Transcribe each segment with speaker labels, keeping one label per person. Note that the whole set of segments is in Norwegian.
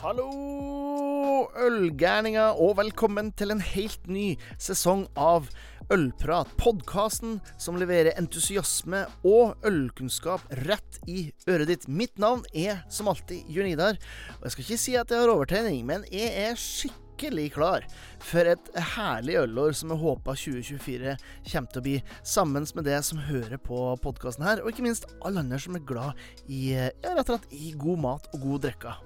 Speaker 1: Hallo, ølgærninger, og velkommen til en helt ny sesong av Ølprat. Podkasten som leverer entusiasme og ølkunnskap rett i øret ditt. Mitt navn er som alltid Jørn Idar, og jeg skal ikke si at jeg har overtenning, men jeg er skikkelig klar for et herlig ølår som jeg håper 2024 kommer til å bli, sammen med det som hører på podkasten her, og ikke minst alle andre som er glad i, ja, rett og slett i god mat og god drikke.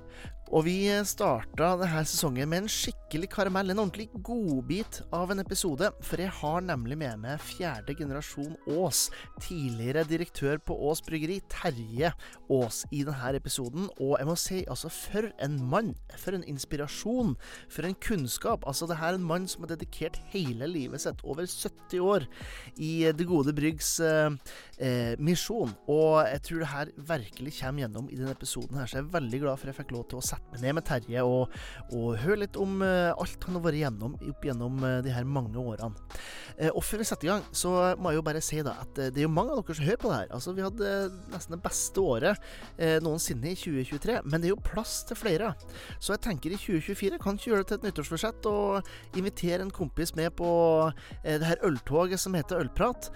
Speaker 1: Og vi starta denne sesongen med en skikkelig karamell, en ordentlig godbit av en episode. For jeg har nemlig med meg fjerde generasjon Aas, tidligere direktør på Aas bryggeri, Terje Aas, i denne episoden. Og jeg må si, altså, for en mann. For en inspirasjon. For en kunnskap. Altså, det her er en mann som har dedikert hele livet sitt, over 70 år, i Det gode bryggs eh, eh, misjon. Og jeg tror det her virkelig kommer gjennom i denne episoden her, så jeg er veldig glad for at jeg fikk lov til å sette meg ned med Terje og, og høre litt om uh, alt han har vært gjennom opp gjennom uh, de her mange årene. Uh, og før vi setter i gang, så må jeg jo bare si da at det er jo mange av dere som hører på det her. Altså, vi hadde nesten det beste året noensinne i 2023, men det er jo plass til flere. Så jeg tenker i 2024 kan ikke gjøre det til et nyttårsforsett og invitere en kompis med på det her øltoget som heter Ølprat.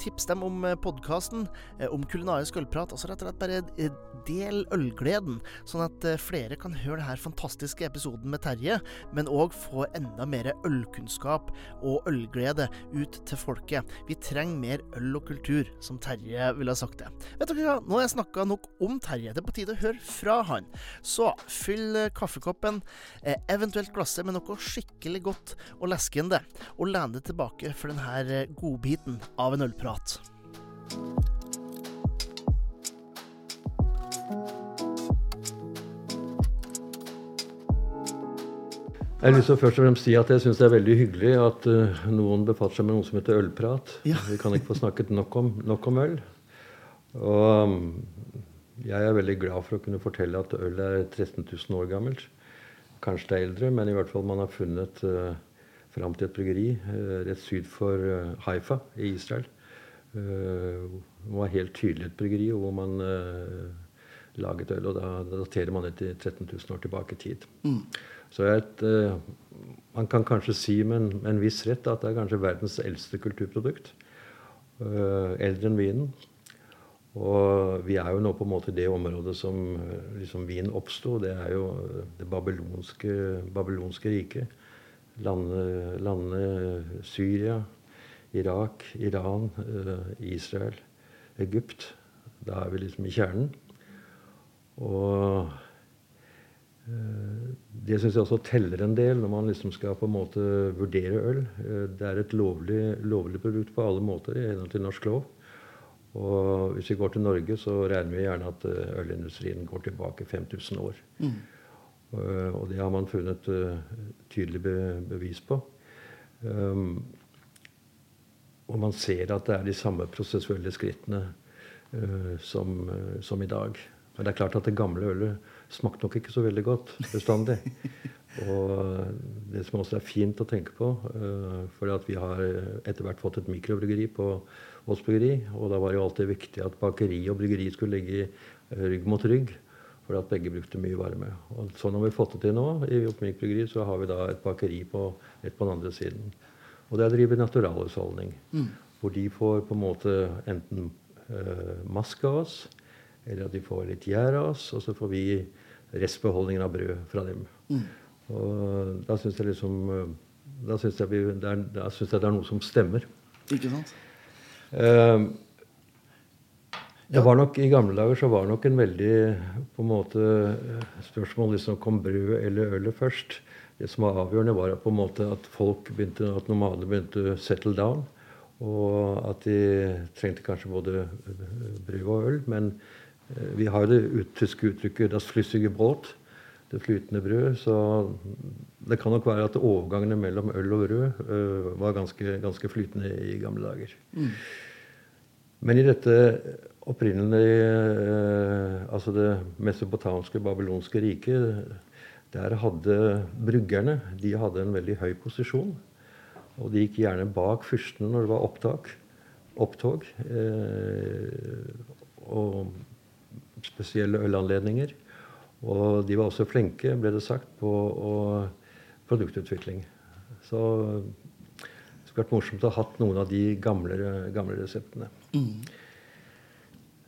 Speaker 1: tips dem om podkasten, om kulinarisk ølprat. Altså rett og slett bare del ølgleden, sånn at flere kan høre denne fantastiske episoden med Terje, men òg få enda mer ølkunnskap og ølglede ut til folket. Vi trenger mer øl og kultur, som Terje ville ha sagt det. Vet dere hva, nå har jeg snakka nok om Terje. Det er på tide å høre fra han. Så fyll kaffekoppen, eventuelt glasset med noe skikkelig godt og leskende, og len deg tilbake for denne godbiten av en ølprat.
Speaker 2: Jeg har lyst til å først og fremst si at jeg syns det er veldig hyggelig at uh, noen befatter seg med noe som heter ølprat.
Speaker 1: Ja.
Speaker 2: Vi kan ikke få snakket nok om, nok om øl. Og um, jeg er veldig glad for å kunne fortelle at øl er 13 000 år gammelt. Kanskje det er eldre, men i hvert fall man har funnet uh, fram til et bryggeri uh, rett syd for uh, Haifa i Israel. Uh, det var helt tydelig et bryggeri hvor man laget øl. Og da daterer man det til 13 000 år tilbake i tid.
Speaker 1: Mm.
Speaker 2: Så et, uh, man kan kanskje si med en, en, viss rett at det er kanskje verdens eldste kulturprodukt. Uh, eldre enn vinen. Og vi er jo nå på en måte i det området som liksom vin oppsto. Det er jo det babylonske, babylonske riket. Landene, landene Syria, Irak, Iran, Israel, Egypt. Da er vi liksom i kjernen. Og det syns jeg også teller en del når man liksom skal på en måte vurdere øl. Det er et lovlig, lovlig produkt på alle måter i henhold til norsk lov. Og hvis vi går til Norge, så regner vi gjerne at ølindustrien går tilbake 5000 år. Mm. Og det har man funnet tydelig bevis på. Og man ser at det er de samme prosessuelle skrittene som, som, i dag. Men det er klart at det gamle ølet smakte nok ikke så veldig godt bestandig. Og det som også er fint å tenke på, uh, for at vi har etter hvert fått et mikrobryggeri på Ås bryggeri, og da var det jo alltid viktig at bakeri og bryggeri skulle ligge rygg mot rygg. For at begge brukte mye varme. Og sånn har vi fått det til nå. I Oppmyk bryggeri så har vi da et bakeri på, rett på den andre siden. Og der driver naturalhusholdning. Mm. Hvor de får på en måte enten uh, maske av oss, eller at de får litt gjær av oss, og så får vi restbeholdningen av brød fra dem. Mm. Og da syns jeg liksom Da syns jeg, vi, det er, da synes jeg det er noe som stemmer.
Speaker 1: Ikke sant?
Speaker 2: Uh, det var nok, I gamle dager så var det nok en veldig på en måte spørsmål liksom kom brød eller ølet først. Det som var avgjørende, var på en måte at folk begynte, at nomader begynte å settle down. Og at de trengte kanskje både brød og øl. Men vi har det ut, tyske uttrykket 'das flüssige Brot', det flytende brød. Så det kan nok være at overgangene mellom øl og brød uh, var ganske, ganske, flytende i gamle dager. Mm. Men i dette opprinnelige uh, Altså det mesopotamske, babylonske riket, der hadde bryggerne de hadde en veldig høy posisjon. Og de gikk gjerne bak fyrstene når det var opptak, opptog. Eh, og spesielle ølanledninger. Og de var også flinke, ble det sagt, på produktutvikling. Så det skulle vært morsomt å ha hatt noen av de gamle, gamle reseptene. Mm.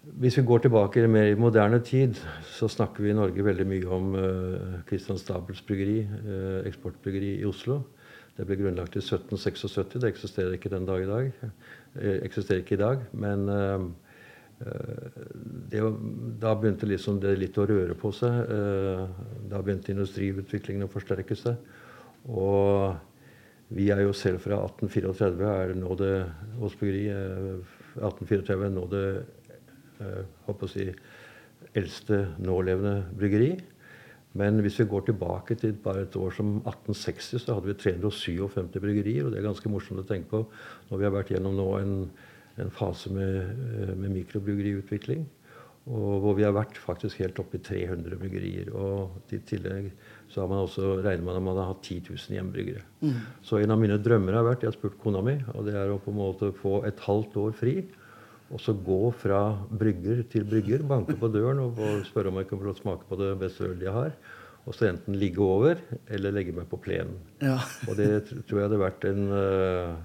Speaker 2: Hvis vi går tilbake mer i moderne tid, så snakker vi i Norge veldig mye om uh, Christian Stabels bryggeri, uh, eksportbryggeri i Oslo. Det ble grunnlagt i 1776. Det eksisterer ikke den dag i dag. Det eksisterer ikke i dag, men uh, det, da begynte liksom det litt å røre på seg. Da begynte industriutviklingen å forsterke seg. Og vi er jo selv fra 1834 er nå det Ås 1834 er nå det håper å si, eldste nålevende bryggeri. Men hvis vi går tilbake til bare et år som 1860, så hadde vi 357 bryggerier. Og det er ganske morsomt å tenke på når vi har vært gjennom nå en, en fase med, eh, med mikrobryggeriutvikling. Og hvor vi har vært faktisk helt oppe i 300 bryggerier. Og i tillegg så har man også regner man at man har hatt 10 000 hjemmebryggere. Mm. Så en av mine drømmer har vært Jeg har spurt kona mi, og det er å på en måte få et halvt år fri. Og så gå fra brygger til brygger, banke på døren og spørre om jeg kan få smake på det beste ølet jeg har. Og så enten ligge over eller legge meg på plenen. Ja. og det tror jeg hadde vært en, eh,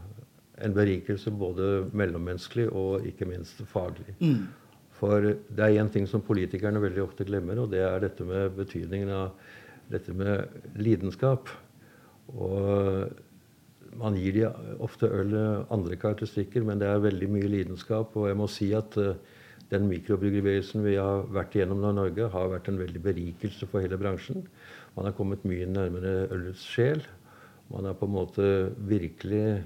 Speaker 2: en berikelse både mellommenneskelig og ikke minst faglig. Mm. For det er én ting som politikerne veldig ofte glemmer, og det er dette med betydningen av dette med lidenskap. Og man gir de ofte øl andre karakteristikker, men det er veldig mye lidenskap. Og jeg må si at uh, den mikrobryggeribevegelsen vi har vært igjennom nå i Norge, har vært en veldig berikelse for hele bransjen. Man har kommet mye nærmere ølets sjel. Man har på en måte virkelig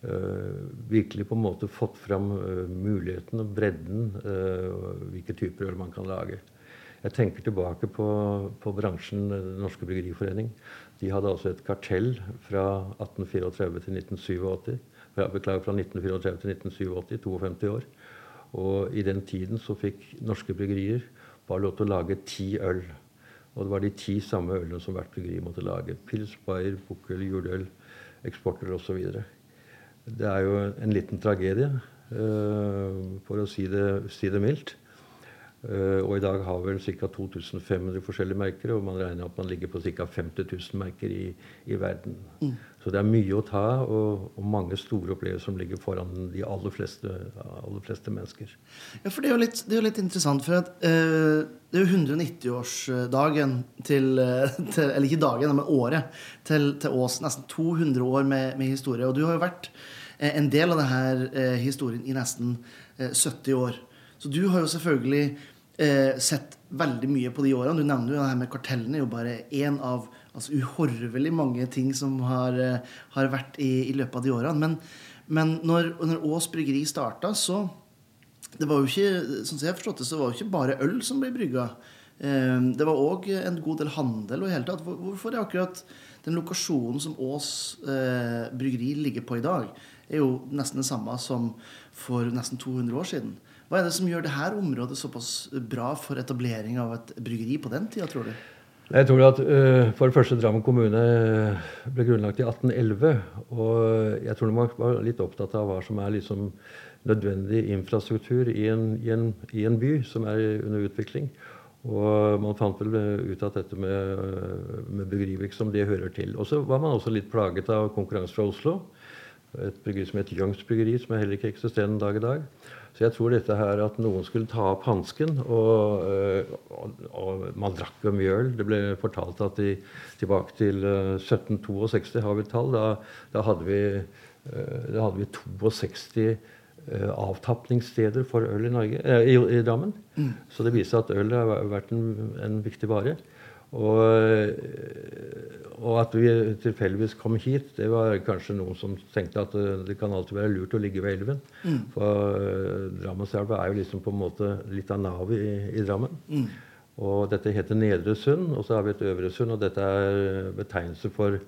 Speaker 2: virkelig på en måte fått fram uh, muligheten og bredden, uh, hvilke typer øl man kan lage. Jeg tenker tilbake på, på bransjen Den norske bryggeriforening. De hadde altså et kartell fra 1834 til 1987. Fra, beklager, fra 1934 til 1987, 52 år. Og i den tiden så fikk norske bryggerier bare lov til å lage ti øl. Og det var de ti samme ølene som hvert bryggeri måtte lage. Pils, Bayer, Bukkøl, juleøl, eksporter osv. Det er jo en liten tragedie, uh, for å si det, si det mildt. Uh, og i dag har vel ca. 2500 forskjellige merker, og man regner at man ligger på ca. 50 000 merker i, i verden. Mm. Så det er mye å ta, og, og, mange store opplevelser som ligger foran de aller fleste, aller fleste mennesker.
Speaker 1: Ja, for det er jo litt, er jo litt interessant, for at, uh, det er jo 190-årsdagen til, til, Eller ikke dagen, men året til, til Ås. Nesten 200 år med, med, historie. Og du har jo vært uh, en del av denne historien i nesten 70 år. Så du har jo selvfølgelig eh, sett veldig mye på de årene. Du nevner jo det her med kartellene. jo bare én av altså, uhorvelig mange ting som har, eh, har vært i, i, løpet av de årene. Men, men når, når Ås bryggeri starta, så det var jo ikke sånn jeg forstått det, så var det ikke bare øl som ble brygga. Eh, det var òg en god del handel. og i hele tatt. Hvorfor er akkurat den lokasjonen som Ås eh, bryggeri ligger på i dag, er jo nesten det samme som for nesten 200 år siden. Hva er det som gjør dette området såpass bra for etablering av et bryggeri på den tida, tror du?
Speaker 2: Jeg tror at uh, For det første, Drammen kommune ble grunnlagt i 1811. Og jeg tror man var litt opptatt av hva som er liksom nødvendig infrastruktur i en, i, en, i en, by som er under utvikling. Og man fant vel ut at dette med, med bryggerivirksomhet det hører til. Og så var man også litt plaget av konkurranse fra Oslo. Et bryggeri som het Youngs bryggeri, som er heller ikke eksisterende dag i dag. Så jeg tror dette her at noen skulle ta opp hansken og, eh, og, og, man drakk jo mye øl. Det ble fortalt at de, tilbake til 1762 eh, har vi tall. Da, da, hadde vi, eh, da, hadde vi, 62 avtapningssteder for øl i, Norge, i, i Drammen. Mm. Så det viser at øl har vært en, en viktig vare. Og, og, at vi tilfeldigvis kom hit, det var kanskje noen som tenkte at det kan alltid være lurt å ligge ved elven. Mm. For uh, Drammenselva er jo liksom på en måte litt av navet i, i, Drammen. Mm. Og dette heter Nedre Sund, og så har vi et Øvre Sund. Og dette er betegnelse for,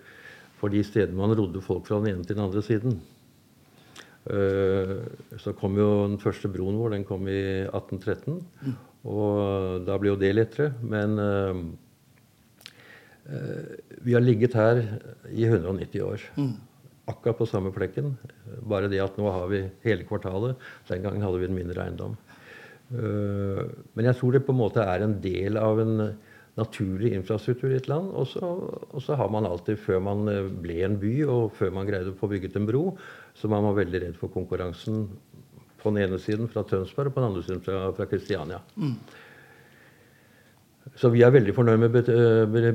Speaker 2: for de stedene man rodde folk fra den ene til den andre siden. Uh, så kom jo den første broen vår, den kom i 1813. Mm. Og da ble jo det lettere. Men uh, Eh, vi har ligget her i 190 år. Mm. Akkurat på samme flekken. Bare det at nå har vi hele kvartalet. Den gangen hadde vi en mindre eiendom. Eh, men jeg tror det på en måte er en del av en, naturlig infrastruktur i et land. Og så, og så har man alltid, før man eh, ble en by, og før man greide å få bygget en bro, så var man veldig redd for konkurransen på den ene siden fra Tønsberg og på den andre siden fra, fra Kristiania. Mm. Så vi er veldig fornøyd med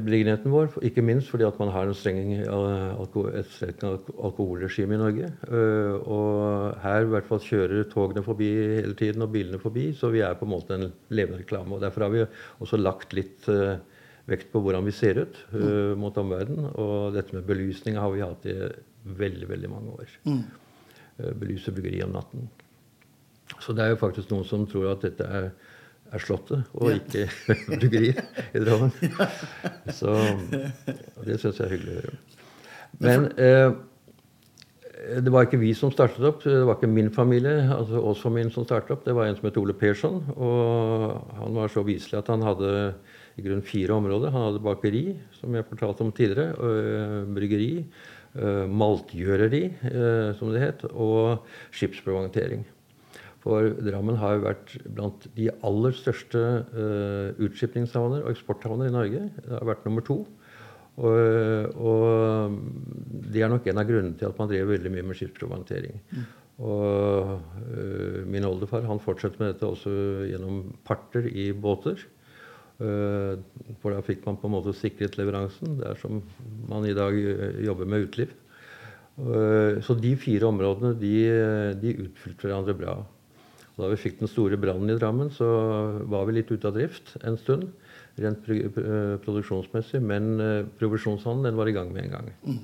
Speaker 2: beliggenheten vår, ikke minst fordi at man har streng, et strengt alkoholregime i Norge. Øh, og her i hvert fall kjører togene forbi hele tiden, og bilene forbi, så vi er på en måte en levende reklame. Og Derfor har vi også lagt litt øh, vekt på hvordan vi ser ut mm. mot omverdenen. Og dette med belysning har vi hatt i veldig, veldig mange år. Mm. Belyse bryggeriet om natten. Så det er jo faktisk noen som tror at dette er er Slottet, og ikke bryggeriet i Drammen. Så det syns jeg er hyggelig å høre. Men eh, det var ikke vi som startet opp. Det var ikke min familie, altså oss familien som startet opp. Det var en som het Ole Persson. Og han var så viselig at han hadde i grunn fire områder. Han hadde bakeri, som jeg fortalte om tidligere, og bryggeri, maltgjøreri, som det het, og skipsproviantering. For Drammen har jo vært blant de aller største uh, utskipningshavner og eksporthavner i Norge. Det har vært nummer to. Og, og, det er nok en av grunnene til at man drev veldig mye med skipsprovantering. Mm. Og uh, min oldefar han fortsetter med dette også gjennom parter i båter. Uh, for da fikk man på en måte sikret leveransen. Det er som man i dag jobber med utliv. Uh, så de fire områdene de, de utfylte hverandre bra. Da vi fikk den store brannen i Drammen, så var vi litt ute av drift en stund. Rent produksjonsmessig. Men uh, provisjonshandelen var i gang med en gang. Mm.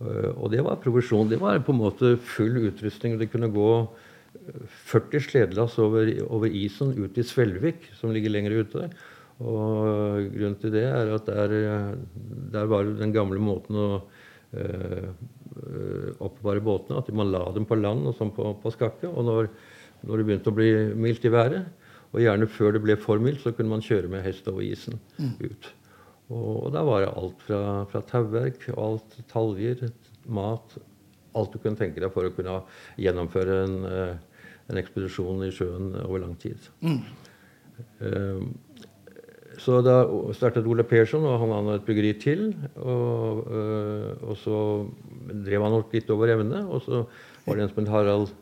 Speaker 2: Uh, og det var provisjon. Det var på en måte full utrustning. Det kunne gå 40 sledelass over, over isen ut i Svelvik, som ligger lenger ute. Og grunnen til det er at der, der var den gamle måten å uh, oppbevare båtene at man la dem på land og sånn på, på skakke. Og når når det begynte å bli mildt i været. Og gjerne før det ble for mildt, så kunne man kjøre med hest over isen mm. ut. Og, da var det alt fra, fra tauverk, alt taljer, mat Alt du kunne tenke deg for å kunne gjennomføre en, eh, en ekspedisjon i sjøen over lang tid. Mm. Um, så da startet Ole Persson, og han hadde et bryggeri til. Og, øh, og, så drev han nok litt over evne. Og så var det en som het Harald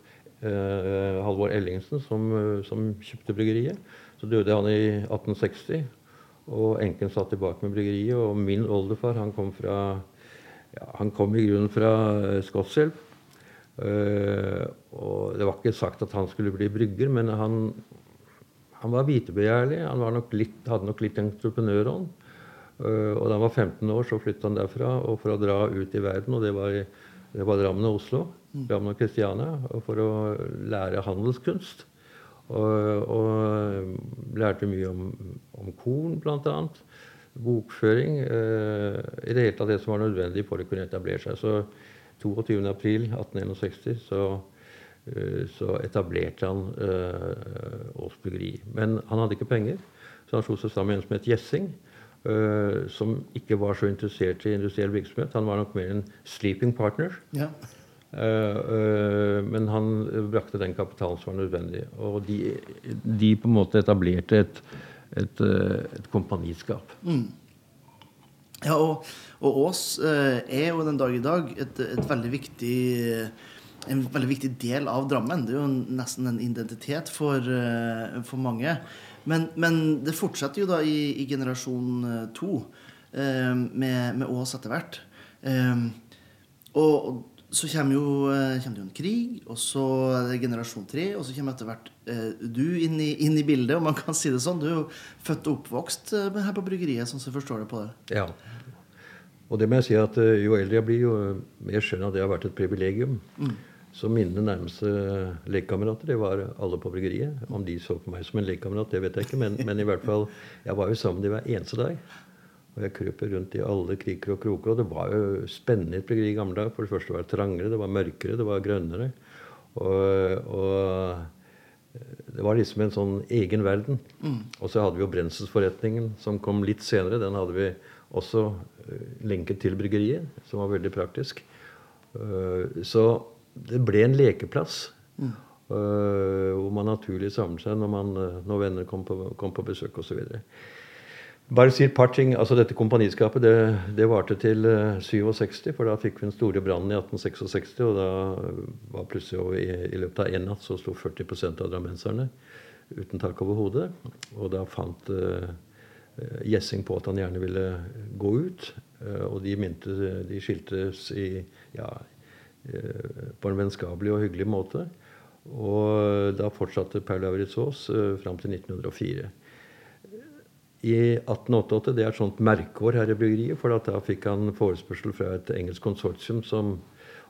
Speaker 2: Halvor Ellingsen som, eh, som, kjøpte bryggeriet. Så døde han i 1860, og enken satt tilbake med bryggeriet. Og min oldefar han kom fra ja, han kom i grunnen fra eh, Skotselv. Uh, og det var ikke sagt at han skulle bli brygger, men han, han var vitebegjærlig. Han var nok litt, hadde nok litt entreprenørånd. Og da han var 15 år, så flyttet han derfra og for å dra ut i verden. Og det var, det var Drammen og Oslo. Drammen og Kristiania for å lære handelskunst. Og, og lærte mye om, om korn, bl.a. Bokføring. Eh, I det hele tatt det som var nødvendig for å kunne etablere seg. Så 22.4.1861 så, eh, så etablerte han eh, Ås bryggeri. Men han hadde ikke penger, så han slo seg sammen med en som het Gjessing. Eh, som ikke var så interessert i industriell virksomhet. Han var nok mer en sleeping partner. Ja. Eh, eh, men han brakte den kapitalen som var nødvendig. Og de, de på en måte etablerte et, et, eh, et kompaniskap. Mm.
Speaker 1: Ja, og, og Ås er jo den dag i dag et, et veldig viktig en veldig viktig del av Drammen. Det er jo nesten en identitet for, for mange. Men, men, det fortsetter jo da i, i generasjon to med, med Ås etter hvert. og så kommer, jo, eh, kommer jo en krig, og så er det generasjon tre, og så kommer etter hvert eh, du inn i, inn i, bildet, om man kan si det sånn. Du er jo født og oppvokst eh, her på bryggeriet, sånn som jeg forstår det på det.
Speaker 2: Ja. Og det må jeg si at eh, jo eldre jeg blir, jo mer skjønner at det har vært et privilegium. Mm. Så mine nærmeste lekekamerater det var alle på bryggeriet. Om de så på meg som en lekekamerat, det vet jeg ikke, men, men, i hvert fall, jeg var jo sammen med dem hver eneste dag. Og jeg krøp rundt i alle kriker og kroker. Og det var jo spennende bryggeri i gamle dager. For det første var det trangere, det var mørkere, det var grønnere. Og, og det var liksom en sånn egen verden. Mm. Og så hadde vi jo brenselsforretningen som kom litt senere. Den hadde vi også eh, lenket til bryggeriet, som var veldig praktisk. Eh, så det ble en lekeplass. Mm. Uh, hvor man naturlig samler seg når, man, når venner kom på, kom på besøk osv. Bare si et par ting. altså Dette kompaniskapet det, det varte til uh, 67, for da fikk vi den store brannen i 1866. Og da var plutselig over i, i løpet av én natt så sto 40% av drammenserne uten tak over hodet. Og da fant uh, Gjessing på at han gjerne ville gå ut. Uh, og de, mynte, de skiltes i, ja, på en vennskapelig og hyggelig måte. Og da fortsatte Per Lauritz Aas uh, fram til 1904 i 1888. Det er et sånt merkeår her i bryggeriet, for da fikk han forespørsel fra et engelsk konsortium som,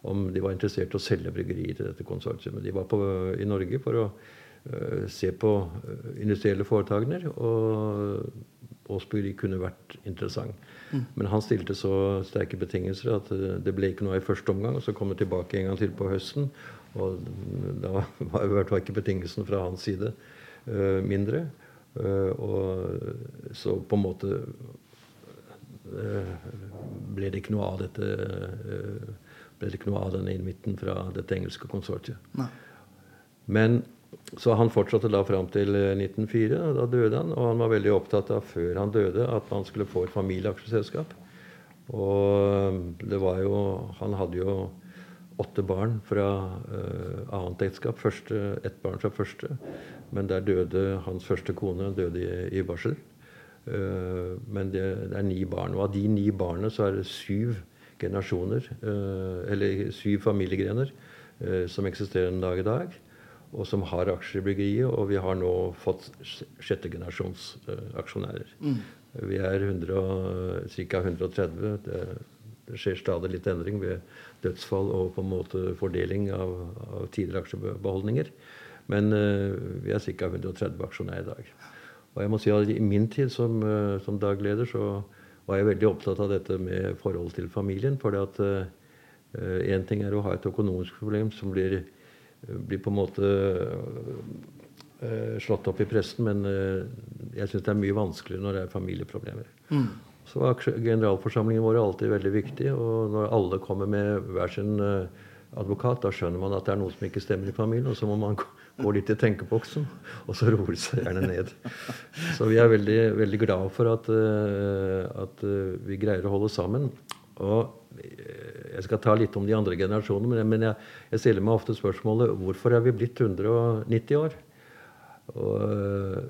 Speaker 2: om de var interessert i å selge bryggeriet til dette konsortiumet. De var på, i Norge for å uh, se på uh, industrielle foretakene, og Ås bryggeri kunne vært interessant. Mm. Men han stilte så sterke betingelser at uh, det ble ikke noe i første omgang. og Så kom det tilbake en gang til på høsten, og da var i hvert fall ikke betingelsen fra hans side mindre. Eh, og så på en måte eh, ble det ikke noe av dette eh, ble det ikke noe av denne invitten fra dette engelske konsortiet. Nei. Men så han fortsatte da fram til 1904. Da døde han. Og han var veldig opptatt av før han døde at han skulle få et familieaksjeselskap. Og det var jo Han hadde jo åtte barn fra uh, annet ekteskap. Ett barn fra første. Men der døde hans første kone døde i, i barsel. Uh, men det, det, er ni barn. Og av de ni barna så er det syv generasjoner, uh, eller syv familiegrener, som eksisterer en dag i dag. Og som har aksjer i bryggeriet. Og vi har nå fått sjette generasjons aksjonærer. Mm. Vi er ca. 130. Det, det skjer stadig litt endring ved dødsfall og på en måte fordeling av, av tidligere aksjebeholdninger. Men uh, vi er ca. 130 aksjonærer i dag. Og jeg må si at I min tid som, uh, som dagleder så var jeg veldig opptatt av dette med forhold til familien. For én uh, ting er å ha et økonomisk problem som blir, blir på en måte slått opp i pressen, men jeg syns det er mye vanskeligere når det er familieproblemer. Mm så var generalforsamlingen vår alltid veldig viktig. Og når alle kommer med hver sin eh, advokat, da skjønner man at det er noe som ikke stemmer i familien. Og så må man gå litt i tenkeboksen, og så roer det seg gjerne ned. Så vi er veldig, veldig glad for at, eh, at, eh, vi greier å holde sammen. Og jeg skal ta litt om de andre generasjonene, men jeg, jeg stiller meg ofte spørsmålet hvorfor er vi blitt 190 år? Og,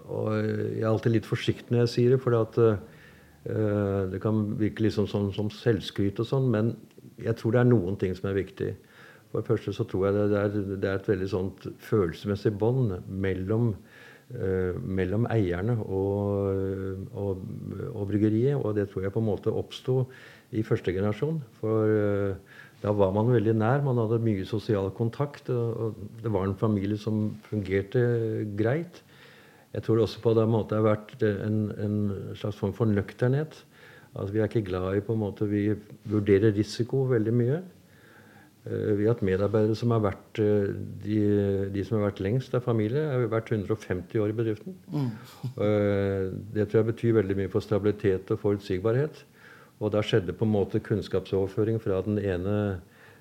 Speaker 2: og jeg er alltid litt forsiktig når jeg sier det. for at det kan virke litt sånn som selvskryt og sånn, men jeg tror det er noen ting som er viktig. For det første så tror jeg det er, det er et veldig sånt følelsesmessig bånd mellom, uh, mellom eierne og, og, og, bryggeriet. Og det tror jeg på en måte oppsto i første generasjon. For uh, da var man veldig nær. Man hadde mye sosial kontakt. Og, og det var en familie som fungerte greit. Jeg tror også på den måten har vært en, en, slags form for nøkternhet. Altså, vi er ikke glad i på en måte, Vi vurderer risiko veldig mye. Uh, vi har hatt medarbeidere som har vært uh, de, de, som har vært lengst av familie, har vært 150 år i bedriften. Mm. det tror jeg betyr veldig mye for stabilitet og forutsigbarhet. Og da skjedde på en måte kunnskapsoverføring fra den ene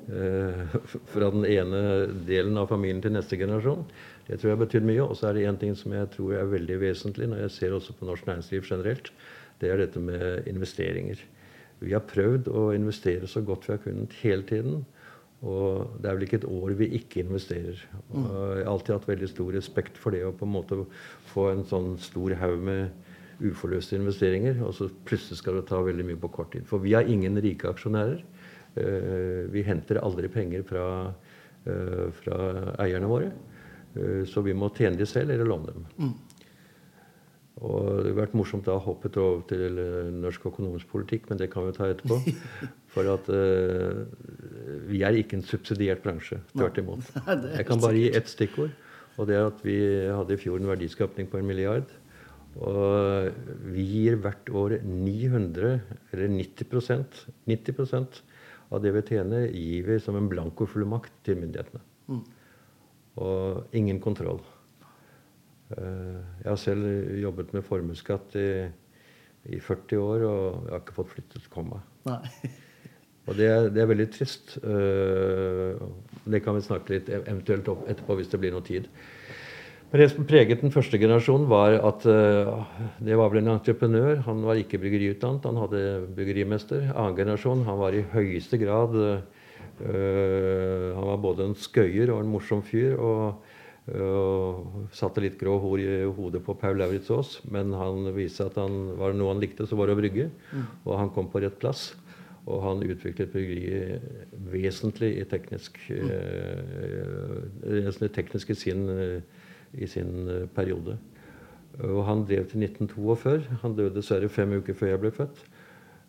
Speaker 2: fra den ene delen av familien til neste generasjon. Det tror jeg betyr mye. Og så er det én ting som jeg tror er veldig vesentlig når jeg ser også på norsk næringsliv generelt. Det er dette med investeringer. Vi har prøvd å investere så godt vi har kunnet hele tiden. Og det er vel ikke et år vi ikke investerer. Og mm. jeg har alltid hatt veldig stor respekt for det å på en måte få en sånn stor haug med uforløste investeringer, og så plutselig skal det ta veldig mye på kort tid. For vi har ingen rike aksjonærer. Eh, vi henter aldri penger fra, eh, fra eierne våre. Eh, så vi må tjene de selv eller låne dem. Mm. Og det har vært morsomt da å hoppe over til eh, norsk økonomisk politikk, men det kan vi ta etterpå. For at uh, vi er ikke en subsidiert bransje. Tvert imot. Jeg kan bare gi ett stikkord. Og det er at vi hadde i fjor en verdiskapning på en milliard. Og vi gir hvert år 900, eller 90% 90% av det vi tjener, gir vi som en blankofullmakt til myndighetene. Mm og ingen kontroll. Eh, jeg har selv jobbet med formuesskatt i, i, 40 år, og jeg har ikke fått flyttet komma. og det er, det er, veldig trist. Eh, det kan vi snakke litt eventuelt opp etterpå hvis det blir noe tid. Men Det som preget den første generasjonen, var at uh, det var vel en entreprenør. Han var ikke bryggeriutdannet, han hadde bryggerimester. Annen generasjon, han var i høyeste grad uh, Han var både en skøyer og en morsom fyr. og Uh, satte litt grå hår i hodet på Paul Lauritzås, men han viste at han var noe han likte, så var det å brygge. Mm. Og han kom på rett plass. Og han utviklet bryggeriet vesentlig i teknisk, mm. uh, teknisk i sin, i sin periode. Og han drev til 1942. Han døde dessverre fem uker før jeg ble født.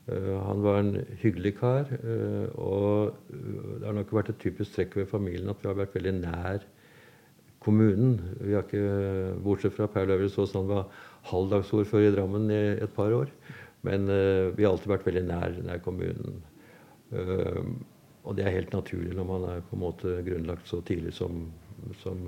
Speaker 2: Han var en hyggelig kar. Og det har nok vært et typisk trekk ved familien at vi har vært veldig nær kommunen. Vi har ikke, Bortsett fra Per Løvres Aas, han var halvdagsordfører i Drammen i et par år. Men vi har alltid vært veldig nær, nær kommunen. Og det er helt naturlig når man er på en måte grunnlagt så tidlig som, som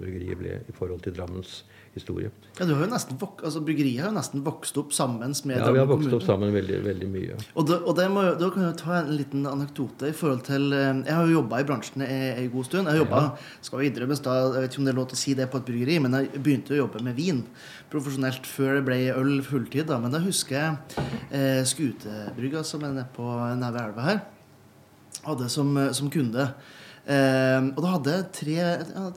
Speaker 2: bryggeriet ble i forhold til Drammens historie.
Speaker 1: Ja, du har jo nesten altså Bryggeriet har jo nesten vokst opp sammen med.
Speaker 2: Ja, vi har vokst opp sammen veldig, veldig mye.
Speaker 1: Og, det, og det må, Da kan jeg ta en liten anekdote i forhold til Jeg har jo jobba i bransjen en god stund. Jeg jobba, ja. skal vi innrømmes da, Jeg vet ikke om det er lov til å si det på et bryggeri, men jeg begynte å jobbe med vin profesjonelt før det ble øl fulltid. da, Men da husker jeg eh, Skutebrygga, som er nede på nede elva her, hadde som, som kunde. Eh, og da hadde jeg tre,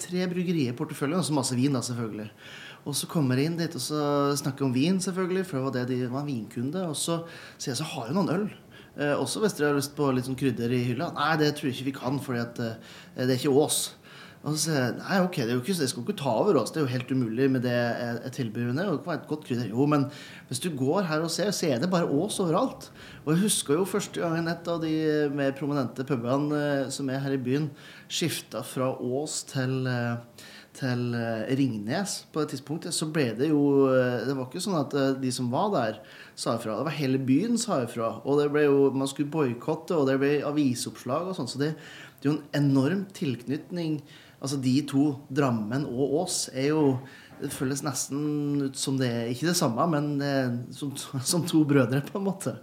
Speaker 1: tre bryggerier i porteføljen, og så masse vin, da, selvfølgelig. Og så kommer jeg inn dit og så snakker om vin, selvfølgelig, for det var det de var vinkunde. Og så sier jeg så har jeg noen øl. Eh, også hvis dere har lyst på litt sånn krydder i hylla. Nei, det tror jeg ikke vi kan, for eh, det er ikke Ås. Og så sier jeg nei, ok, det, er jo ikke, det skal ikke ta over oss. Det er jo helt umulig med det jeg tilbyr. Det kan være et godt krydder. Jo, men hvis du går her og ser, så er det bare Ås overalt. Og jeg husker jo første gangen et av de mer prominente pubene eh, som er her i byen, skifta fra Ås til, eh, til eh, Ringnes på et tidspunkt, så ble det jo Det var ikke sånn at de som var der, sa ifra. Det var hele byen sa ifra. Og det ble jo, man skulle boikotte, og det ble avisoppslag og sånn. Så det, det er jo en enorm tilknytning Altså de to, Drammen og Ås, er jo det føles nesten ut som det er ikke det samme, men som, som, to brødre, på en måte.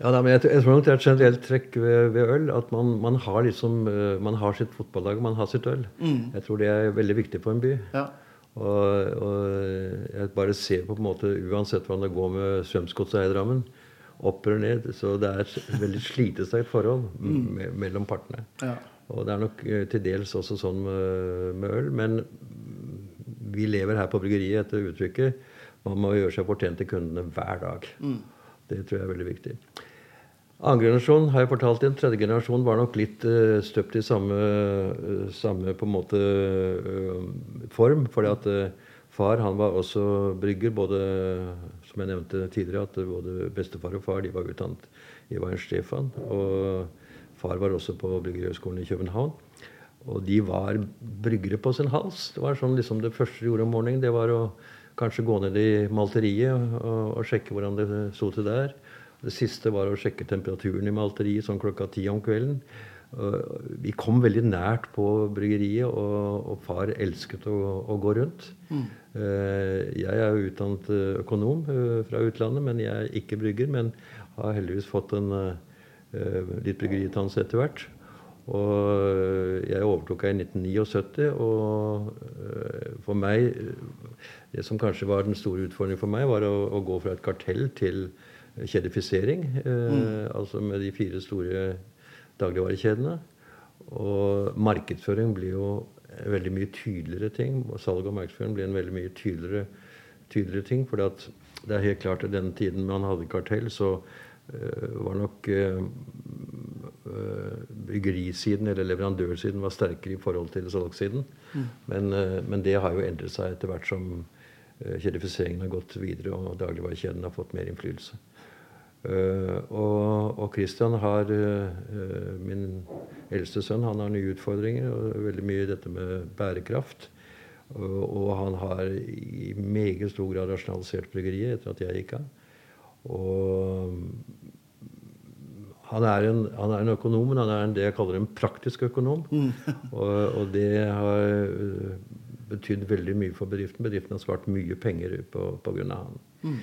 Speaker 2: Ja, men jeg, jeg, tror nok det er et generelt trekk ved, ved øl at man, man, har liksom, eh, man har sitt fotballag, man har sitt øl. Mm. Jeg tror det er veldig viktig for en by. Ja. Og, og, jeg bare ser på en måte, uansett hvordan det går med Strømsgodset i Drammen, opp eller ned, så det er et veldig slitesterkt forhold mm. mellom partene. Ja. Og det er nok eh, til dels også sånn med, med, øl. Men vi lever her på bryggeriet etter uttrykket. Man må gjøre seg fortjent til kundene hver dag. Mm. Det tror jeg er veldig viktig. Andre generasjon har jeg fortalt igjen. Tredje generasjon var nok litt uh, støpt i samme, uh, samme på en måte uh, form. fordi at far han var også brygger. både, Som jeg nevnte tidligere, at både bestefar og far de var utdannet i Wein Stefan. og Far var også på Bryggerhøgskolen i København. Og de var bryggere på sin hals. Det var sånn liksom Det første de gjorde om morgenen, det var å kanskje gå ned i malteriet og, og sjekke hvordan det sto til der. Det siste var å sjekke temperaturen i malteriet sånn klokka ti om kvelden. Vi kom veldig nært på bryggeriet, og, og far elsket å, å gå rundt. Mm. Eh, jeg er jo utdannet økonom eh, fra utlandet, men jeg er ikke brygger. Men har heldigvis fått en Eh, litt bryggeriutdannelse etter hvert. Og eh, jeg overtok i 1979, og eh, for meg Det som kanskje var den store utfordringen for meg, var å, å gå fra et kartell til kjedifisering. Mm. Altså med de fire store dagligvarekjedene. Og markedsføring blir jo veldig mye tydeligere ting. og Salg og markedsføring blir en veldig mye tydeligere, tydeligere ting. For det er helt klart at den tiden man hadde kartell, så Eh, var nok eh, eh, byggerisiden eller leverandørsiden var sterkere i forhold til salgssiden. Mm. Men, men, det har jo endret seg etter hvert som kjedifiseringen har gått videre og dagligvarekjeden har fått mer innflytelse. Og, og Christian har Min eldste sønn han har nye utfordringer. og Veldig mye i dette med bærekraft. Og, og han har i meget stor grad rasjonalisert bryggeriet etter at jeg gikk av. Og han er, en, han er en økonom, men han er en, det jeg kaller en praktisk økonom. Mm. og, og, det har øh, betydd veldig mye for bedriften. Bedriften har svart mye penger på, på grunn av han. Mm.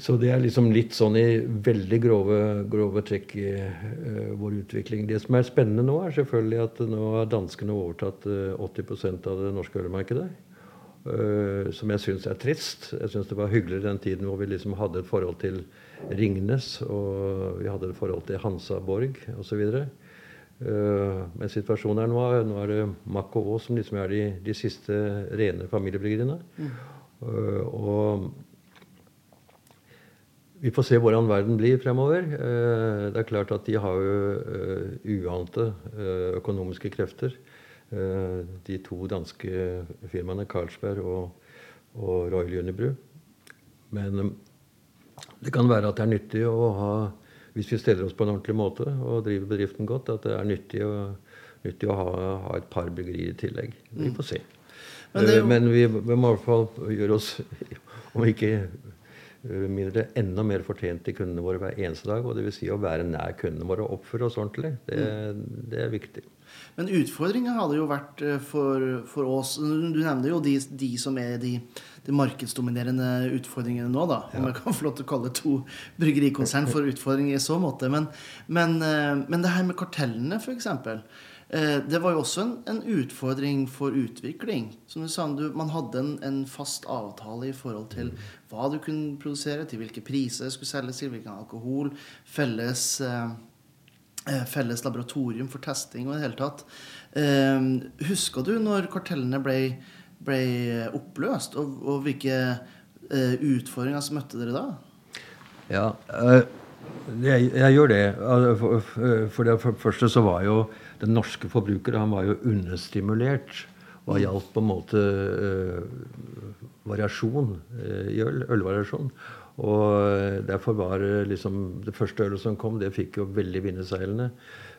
Speaker 2: Så det er liksom litt sånn i veldig grove, grove trekk i uh, vår utvikling. Det som er spennende nå, er selvfølgelig at nå har danskene overtatt uh, 80% av det norske ølmarkedet. Uh, som jeg syns er trist. Jeg syns det var hyggelig den tiden hvor vi liksom hadde et forhold til Ringnes, og vi hadde et forhold til Hansa Borg osv. Uh, men situasjonen er nå, nå er det Mack og Aas som liksom er de, de siste rene familiebryggeriene. Mm. Uh, og vi får se hvordan verden blir fremover. Uh, det er klart at de har jo eh, uante eh, økonomiske krefter. De to danske firmaene Carlsberg og, og Royal Unibrew. Men det kan være at det er nyttig å ha, hvis vi steller oss på en ordentlig måte og driver bedriften godt, at det er nyttig å, nyttig å ha, ha, et par bryggerier i tillegg. Vi får se. Men, jo... Men vi, vi må i hvert fall gjøre oss Om ikke Eh, mindre enda mer fortjent til kundene våre hver eneste dag. og Dvs. Si å være nær kundene våre og oppføre oss ordentlig. Det, mm. det, er viktig.
Speaker 1: Men utfordringa hadde jo vært eh, for, for, oss Du nevner jo de, de som er de, de, markedsdominerende utfordringene nå, da. Om jeg kan få lov til å kalle to bryggerikonsern for utfordringer i så måte. Men, men, eh, men det her med kartellene, f.eks. Eh, det var jo også en, en, utfordring for utvikling. Som du sa, du, Man hadde en, en, fast avtale i forhold til hva du kunne produsere, til hvilke priser det skulle selges til, hvilken alkohol. Felles, eh, eh, felles laboratorium for testing og i det hele tatt. Eh, Husker du når kartellene ble, ble oppløst, og, og hvilke eh, utfordringer som møtte dere da?
Speaker 2: Ja, øh, jeg, jeg, gjør det. For, for det første så var jo den norske forbruker han var jo understimulert hva gjaldt på en måte uh, variasjon uh, i øl. Ølvariasjon. Og derfor var det liksom det første ølet som kom, det fikk jo veldig vinnerseilene.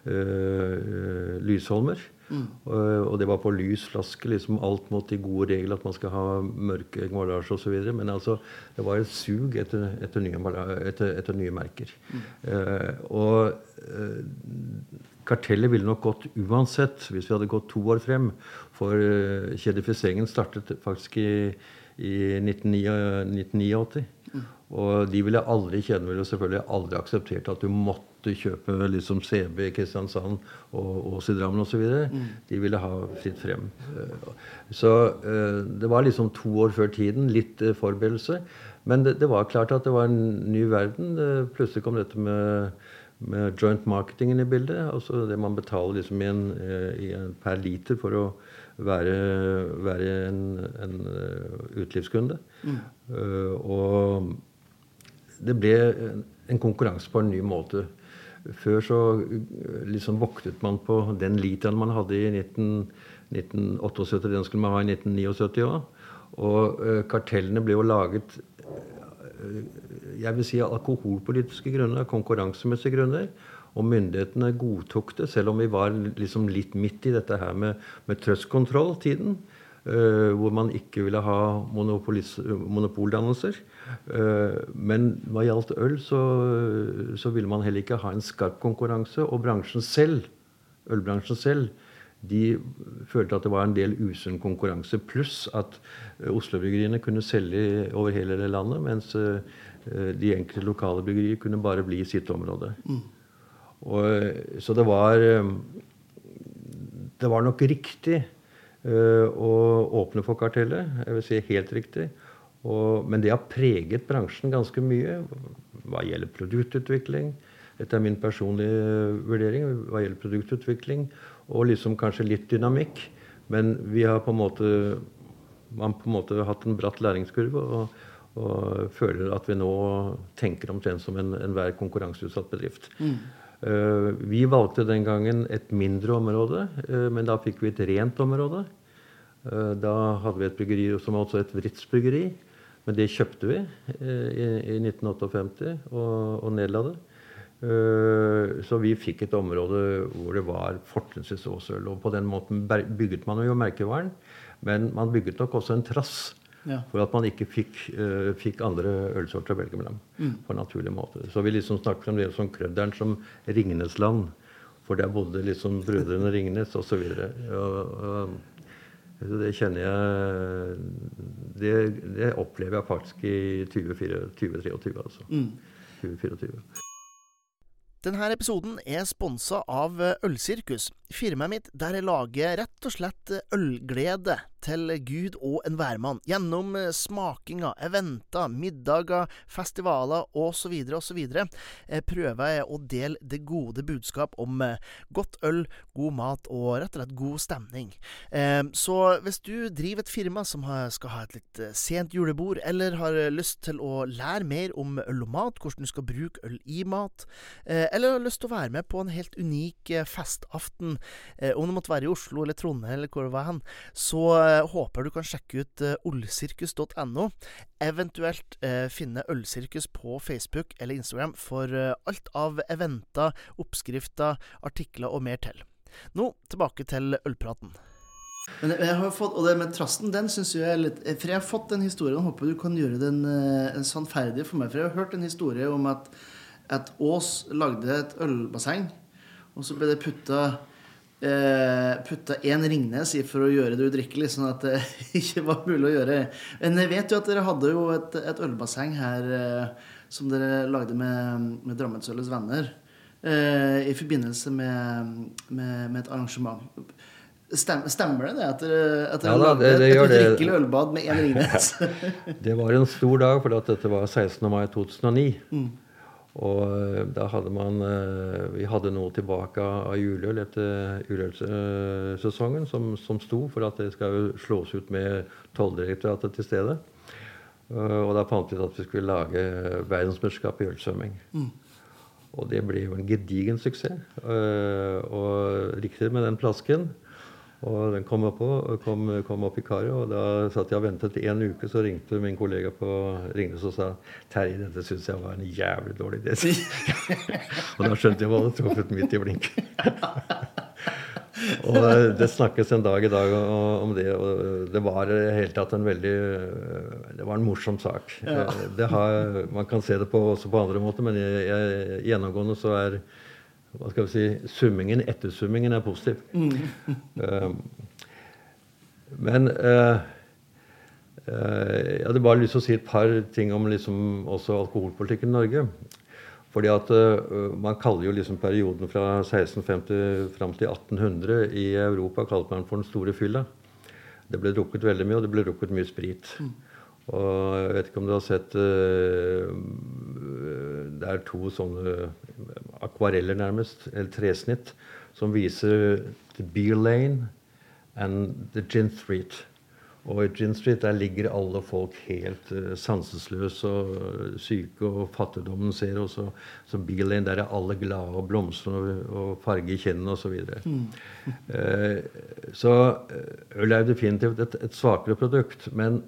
Speaker 2: Uh, Lysholmer. Mm. Og, og, det var på lys flaske. liksom Alt mot de gode reglene at man skal ha mørke emballasje osv. Men altså, det var et sug etter, etter, nye, etter, etter nye, merker. Mm. og Kartellet ville nok gått uansett hvis vi hadde gått to år frem. For uh, kjedifiseringen startet faktisk i, i 1989. Mm. Og de ville aldri kjenne ville selvfølgelig aldri akseptert at du måtte kjøpe liksom CB Kristiansand og Ås i Drammen osv. Mm. De ville ha fritt frem. Uh, så uh, det var liksom to år før tiden. Litt forberedelse. Men det, det, var klart at det var en ny verden. plutselig kom dette med med joint marketingen i bildet. Altså det man betaler liksom i en, eh, i en per liter for å være, være en, en eh, utelivskunde. Mm. Uh, og det ble en konkurranse på en ny måte. Før så liksom voktet man på den literen man hadde i 19, 1978. Den skulle man ha i 1979 òg. Og uh, kartellene ble jo laget jeg vil si alkoholpolitiske grunner, konkurransemessige grunner. Og myndighetene godtok det, selv om vi var liksom litt midt i dette her med, med trøstkontroll-tiden. Uh, hvor man ikke ville ha monopoldannelser. Uh, men hva gjaldt øl, så, så, ville man heller ikke ha en skarp konkurranse. Og bransjen selv, ølbransjen selv de følte at det var en del usunn konkurranse. Pluss at uh, Oslo-bryggeriene kunne selge over hele det landet, mens Eh, de enkelte lokale bryggerier kunne bare bli i sitt område. Mm. Og, så det var eh, Det var nok riktig uh, å åpne for kartellet. Jeg vil si helt riktig. Og, men det har preget bransjen ganske mye hva gjelder produktutvikling. Dette er min personlige vurdering. Hva gjelder produktutvikling og liksom kanskje litt dynamikk. Men vi har på en måte man på en måte hatt en bratt læringskurve. og og føler at vi nå tenker omtrent som enhver en konkurranseutsatt bedrift. Mm. Uh, vi valgte den gangen et mindre område, uh, men da fikk vi et rent område. Uh, da hadde vi et bryggeri som var også et Vritz-bryggeri, men det kjøpte vi i, i, 1958 og, og nedla det. Så vi fikk et område hvor det var fortrinnsvis Åsøl. Og på den måten bygget man jo merkevaren, men man bygget nok også en trass ja. For at man ikke fikk, uh, fikk andre ølsorter å velge mellom. Mm. på en naturlig måte. Så vi liksom snakker om det som krødderen som Ringnesland. For der bodde liksom brødrene Ringnes osv. Så det kjenner jeg Det, det opplever jeg faktisk i 2023, altså. Mm. 2024.
Speaker 1: Denne episoden er sponsa av Ølsirkus, firmaet mitt der jeg lager rett og slett ølglede til Gud og enhver mann. Gjennom smakinga, eventer, middager, festivaler osv. osv. prøver jeg å dele det gode budskap om godt øl, god mat og rett og slett god stemning. Så hvis du driver et firma som skal ha et litt sent julebord, eller har lyst til å lære mer om øl og mat, hvordan du skal bruke øl i mat, eller har lyst til å være med på en helt unik festaften, om det måtte være i Oslo eller Trondheim eller hvor det var hen, så håper du kan sjekke ut uh, olsirkus.no. Eventuelt uh, finne Ølsirkus på Facebook eller Instagram for uh, alt av eventer, oppskrifter, artikler og mer til. Nå tilbake til ølpraten. Men jeg har fått, Og det med trasten, den syns jeg er litt For jeg har fått den historien, og håper du kan gjøre den sannferdig for meg. For jeg har hørt en historie om at, at Ås lagde et ølbasseng, og så ble det putta eh, putta én Ringnes i for å gjøre det udrikkelig, sånn at det ikke var mulig å gjøre. Men jeg vet jo at dere hadde jo et, et ølbasseng her eh, som dere lagde med, med Drammensølets venner eh, i forbindelse med, med, med, et arrangement. Stemmer det det at dere, at dere ja, lagde det, det et udrikkelig ølbad med én Ringnes?
Speaker 2: det var en stor dag, for dette var 16. mai 2009. Mm. Og eh, da hadde man eh, Vi hadde noe tilbake av juleøl etter juleølsesongen som, som sto for at det skal jo slås ut med Tolldirektoratet til stede. Eh, og da fant vi ut at vi skulle lage verdensmesterskap i ølsvømming. Mm. Og det ble jo en gedigen suksess. Og riktig med den flasken. Og den kom opp, kom, kom opp, i karet, og da satt jeg og ventet en uke. Så ringte min kollega på Ringnes og sa Terje, dette syns jeg var en jævlig dårlig idé. og da skjønte jeg hva hadde truffet midt i blink. og det snakkes en dag i dag om det, og det var helt tatt en veldig Det var en morsom sak. Ja. Har, man kan se det på, også på andre måter, men jeg, jeg, gjennomgående så er hva skal vi si, summingen, ettersummingen er positiv. Mm. uh, men uh, uh, jeg hadde bare lyst til å si et par ting om liksom, også alkoholpolitikken i Norge. Fordi at Man kaller jo liksom perioden fra 1650 fram til 1800 i Europa kalte man for den store fylla. Det ble drukket veldig mye, og det ble drukket mye sprit. Mm. Og jeg vet ikke om du har sett uh, Det er to sånne akvareller, nærmest, eller tresnitt, som viser the Beer Lane and the Gin Street. Og i Gin Street der ligger alle folk helt uh, sansesløse og uh, syke, og fattigdommen ser også. Så Beelane, der er alle glade og blomstrende og, og farge i kinnene osv. Så, mm. uh, så øl er definitivt et, et svakere produkt. men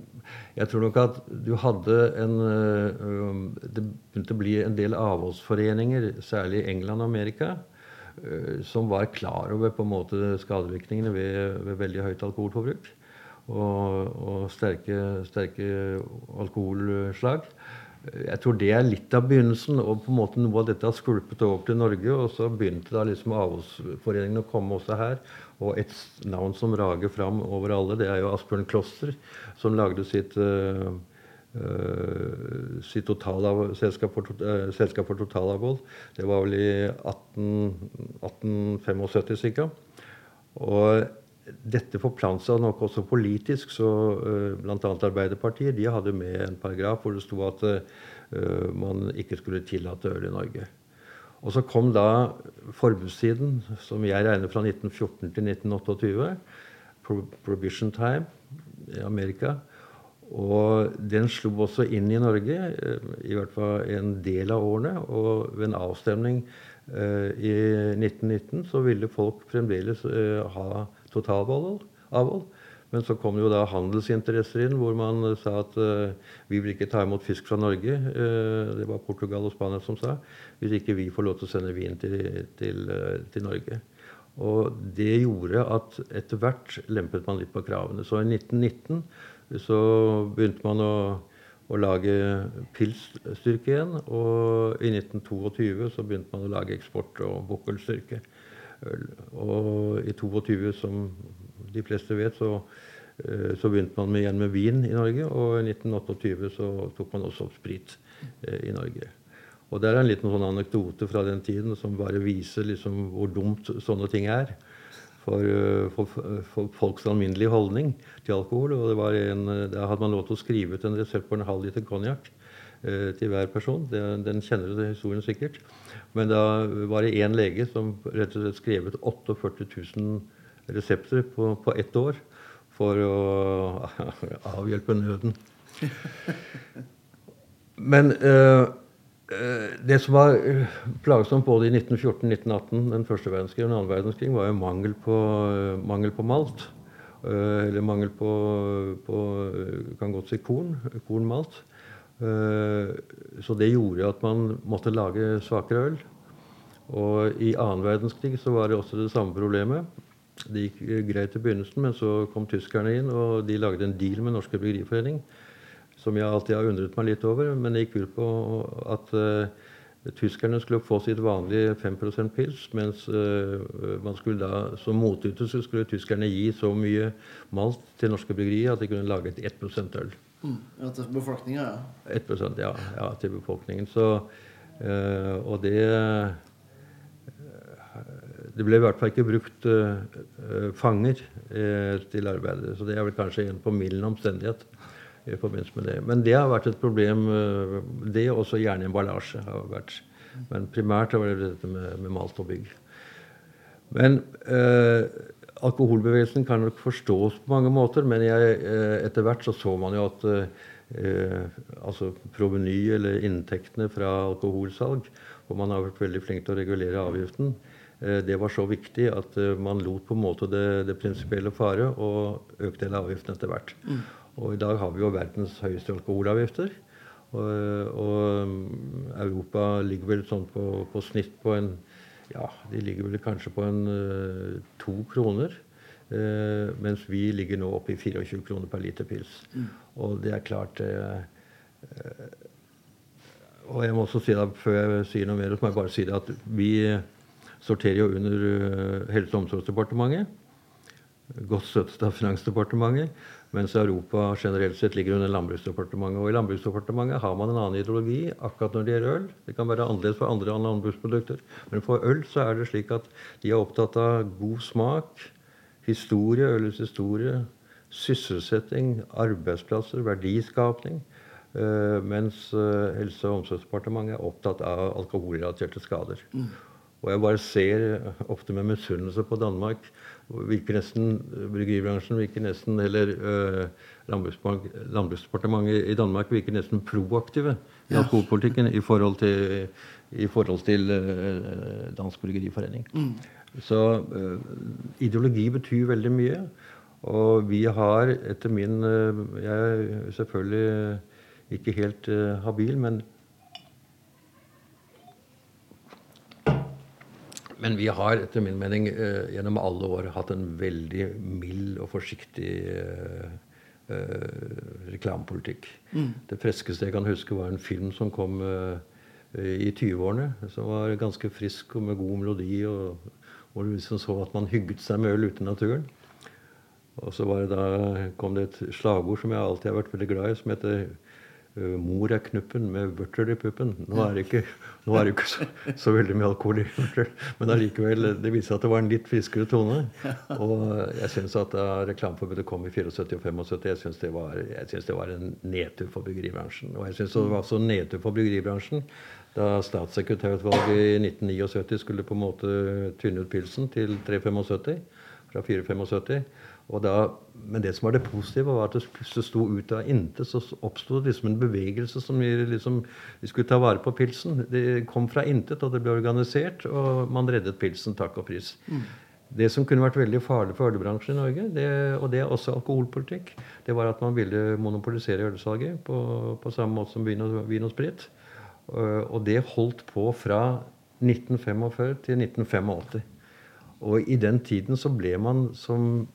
Speaker 2: jeg tror nok at du hadde en uh, Det begynte å bli en del avholdsforeninger, særlig i England og Amerika, som var klar over på en måte skadevirkningene ved, ved veldig høyt alkoholforbruk og, og sterke, sterke, alkoholslag. Jeg tror det er litt av begynnelsen, og på en måte noe av dette har skvulpet over til Norge. Og så begynte da liksom avholdsforeningene å komme også her. Og et navn som rager fram over alle, det er jo Asbjørn Kloster, som lagde sitt uh, uh, sitt selskap, for, uh, selskap for totalavhold. Det var vel i 18, 1875 ca. Og dette forplanta nok også politisk. så uh, Bl.a. Arbeiderpartiet de hadde med en paragraf hvor det sto at uh, man ikke skulle tillate øl i Norge. Og så kom da forbudstiden, som jeg regner fra 1914 til 1928. Prohibition time i Amerika. Og den slo også inn i Norge, eh, i hvert fall en del av årene. Og ved en avstemning uh, i 1919 så ville folk fremdeles uh, ha totalavhold. Men så kom jo da handelsinteresser inn, hvor man sa at uh, vi vil ikke ta imot fisk fra Norge. Uh, det var Portugal og Spania som sa. Hvis ikke vi får lov til å sende vin til, til, uh, til Norge. Og det gjorde at etter hvert lempet man litt på kravene. Så i 1919 så begynte man å, å lage pilsstyrke igjen. Og i 1922 så begynte man å lage eksport og bukkelstyrke. Og i 22, som de fleste vet, så Eh, så begynte man igjen med vin i Norge, og i 1928 så tok man også opp sprit eh, i Norge. Og der er en liten sånn anekdote fra den tiden som bare viser liksom hvor dumt sånne ting er. For, eh, for, for folks alminnelige holdning til alkohol. Og det var en, da hadde man lov til å skrive ut en resept på en halv liter konjakk til hver person. Den kjenner du historien sikkert. Men da var det én lege som rett og slett skrev ut 48 000 resepter på, på ett år for å avhjelpe nøden. Men uh, det som var eh, plagsomt både i 1914, 1918, den første verdenskrig og den andre verdenskrig, var jo mangel på, mangel på malt. Eller mangel på, på kan godt si korn. Kornmalt. Uh, så det gjorde at man måtte lage svakere øl. Og i annen verdenskrig så var det også det samme problemet. Det gikk greit i begynnelsen, men så kom tyskerne inn, og de lagde en deal med Norske Bryggeriforening som jeg alltid har undret meg litt over. Men det gikk ut på at uh, tyskerne skulle få sitt vanlige 5% pils, mens uh, man skulle da, som motytelse skulle tyskerne gi så mye malt til norske bryggerier at de kunne lage et 1% øl.
Speaker 1: Ja, til befolkninga,
Speaker 2: ja. 1 ja, ja, til befolkningen. Så, uh, og det det ble i hvert fall ikke brukt uh, fanger uh, til arbeidet. Så det er vel kanskje en formildende omstendighet i forbindelse med det. Men det har vært et problem. Det også gjerne emballasje har vært. Men primært har det dette med, med malt og bygg. Men alkoholbevegelsen kan nok forstås på mange måter, men jeg, etter hvert så så man jo at altså proveny, eller inntektene fra alkoholsalg, hvor man har vært veldig flink til å regulere avgiften, Eh, det var så viktig at eh, man lot på en måte det, det prinsipielle fare og økte hele avgiften etter hvert. Mm. Og i dag har vi jo verdens høyeste alkoholavgifter. Og, og mm, Europa ligger vel sånn på, på, snitt på en Ja, de ligger vel kanskje på en uh, to kroner. Uh, mens vi ligger nå oppe i 24 kroner per liter pils. Mm. Og det er klart uh, Og jeg må også si det før jeg sier noe mer, så må jeg bare si det at vi sorterer jo under Helse- og omsorgsdepartementet. Godt støttet av Finansdepartementet. Mens Europa generelt sett ligger under Landbruksdepartementet. Og i Landbruksdepartementet har man en annen ideologi akkurat når det gjelder øl. Det kan være annerledes for andre landbruksprodukter. Men for øl så er det slik at de er opptatt av god smak, historie, ølets historie, sysselsetting, arbeidsplasser, verdiskapning. Uh, mens uh, Helse- og omsorgsdepartementet er opptatt av alkoholrelaterte skader. Mm. Og jeg bare ser eh, ofte med misunnelse på Danmark. Virker nesten, Bryggeribransjen virker nesten Eller øh, Landbruksdepartementet i Danmark virker nesten proaktive i alkoholpolitikken i forhold til, i forhold til øh, Dansk Bryggeriforening. Mm. Så øh, ideologi betyr veldig mye. Og vi har etter min Jeg er selvfølgelig ikke helt habil, men Men vi har etter min mening eh, gjennom alle år hatt en veldig mild og forsiktig eh, eh, reklamepolitikk. Mm. Det freskeste jeg kan huske, var en film som kom i 20-årene. Som var ganske frisk og med god melodi. og Hvor du liksom så at man hygget seg med øl ute i naturen. Og så det da, kom det et slagord som jeg alltid har vært veldig glad i, som heter mor er knuppen med vørter i puppen. Nå er det ikke, er det ikke så, så, veldig mye alkohol i vørter, men allikevel, det viser at det var en litt friskere tone. Og jeg syns at da reklameforbudet kom i 74 og 75, jeg syns det, det, var en nedtur for bryggeribransjen. Og jeg syns det var en nedtur for bryggeribransjen da statssekretærutvalget i 1979 skulle på en måte tynne ut pilsen til 3,75 fra 4,75. Da, men det som var det positive, var at det plutselig sto ut av intet. Så oppsto det liksom en bevegelse som vi, liksom, vi skulle ta vare på pilsen. Det kom fra intet, og det ble organisert, og man reddet pilsen. Takk og pris. Mm. Det som kunne vært veldig farlig for ølbransjen i Norge, det, og det er også alkoholpolitikk, det var at man ville monopolisere ølsalget på, på samme måte som vin og, vin og sprit. Og det holdt på fra 1945 til 1985. Og i den tiden så ble man som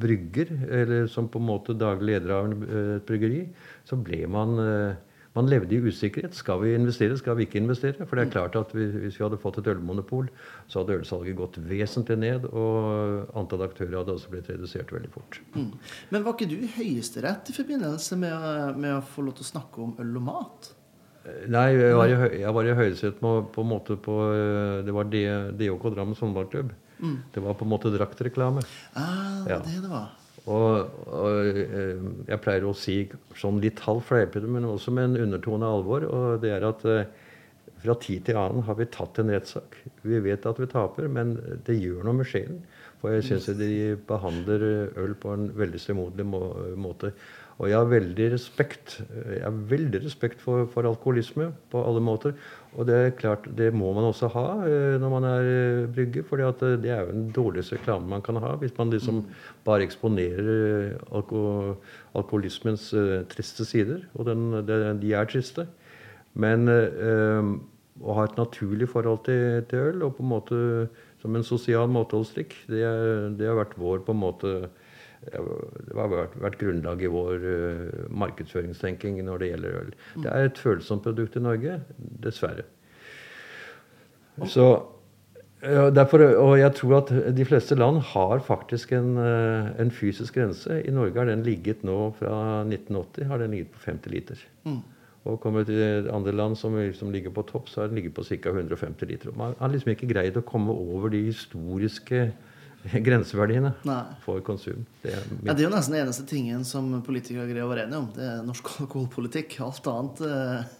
Speaker 2: brygger, eller som på en måte daglig leder av et bryggeri, så ble man eh, man levde i usikkerhet. Skal vi investere, skal vi ikke investere? For det er klart at vi, hvis vi hadde fått et ølmonopol, så hadde ølsalget gått vesentlig ned, og antall aktører hadde også blitt redusert veldig fort. Mm.
Speaker 1: Men var ikke du i Høyesterett i forbindelse med, med, å få lov til å snakke om øl og mat?
Speaker 2: Nei, jeg var i, jeg var i Høyesterett på, på, en måte på Det var DOK Drammen håndballklubb. Mm. Det var på en måte draktreklame.
Speaker 1: Ah, det ja. det det var.
Speaker 2: Og, og, eh, jeg pleier å si sånn litt halvt fleipete, men også med en undertone av alvor. Og det er at eh, fra tid til annen har vi tatt en rettssak. Vi vet at vi taper, men det gjør noe med sjelen. For jeg syns de behandler øl på en veldig stemoderlig må måte. Og jeg har veldig respekt jeg har veldig respekt for, for, alkoholisme på alle måter. Og det er klart, det må man også ha eh, når man er brygge, brygger, for eh, det er jo den dårligste reklamen man kan ha. Hvis man liksom bare eksponerer alko, alkoholismens triste sider. Og den, den, de er triste. Men uh, å ha et naturlig forhold til, til, øl, og på en måte som en sosial måteholdsdrikk, det, det har vært vår på en måte det har vært, vært grunnlag i vår uh, markedsføringstenking når det gjelder øl. Det er et følsomt produkt i Norge, dessverre. Så uh, derfor, og jeg tror at de fleste land har faktisk en, uh, en, fysisk grense. I Norge har den ligget nå fra 1980 har den ligget på 50 liter. Mm. Og kommer til andre land som, som, ligger på topp, så har den ligget på ca. 150 liter. Man har liksom ikke greid å komme over de historiske grenseverdiene Nei. for konsum.
Speaker 1: Det er, ja, det er jo nesten den eneste tingen som politikere greier å være enige om. Det er norsk alkoholpolitikk. Alt annet eh,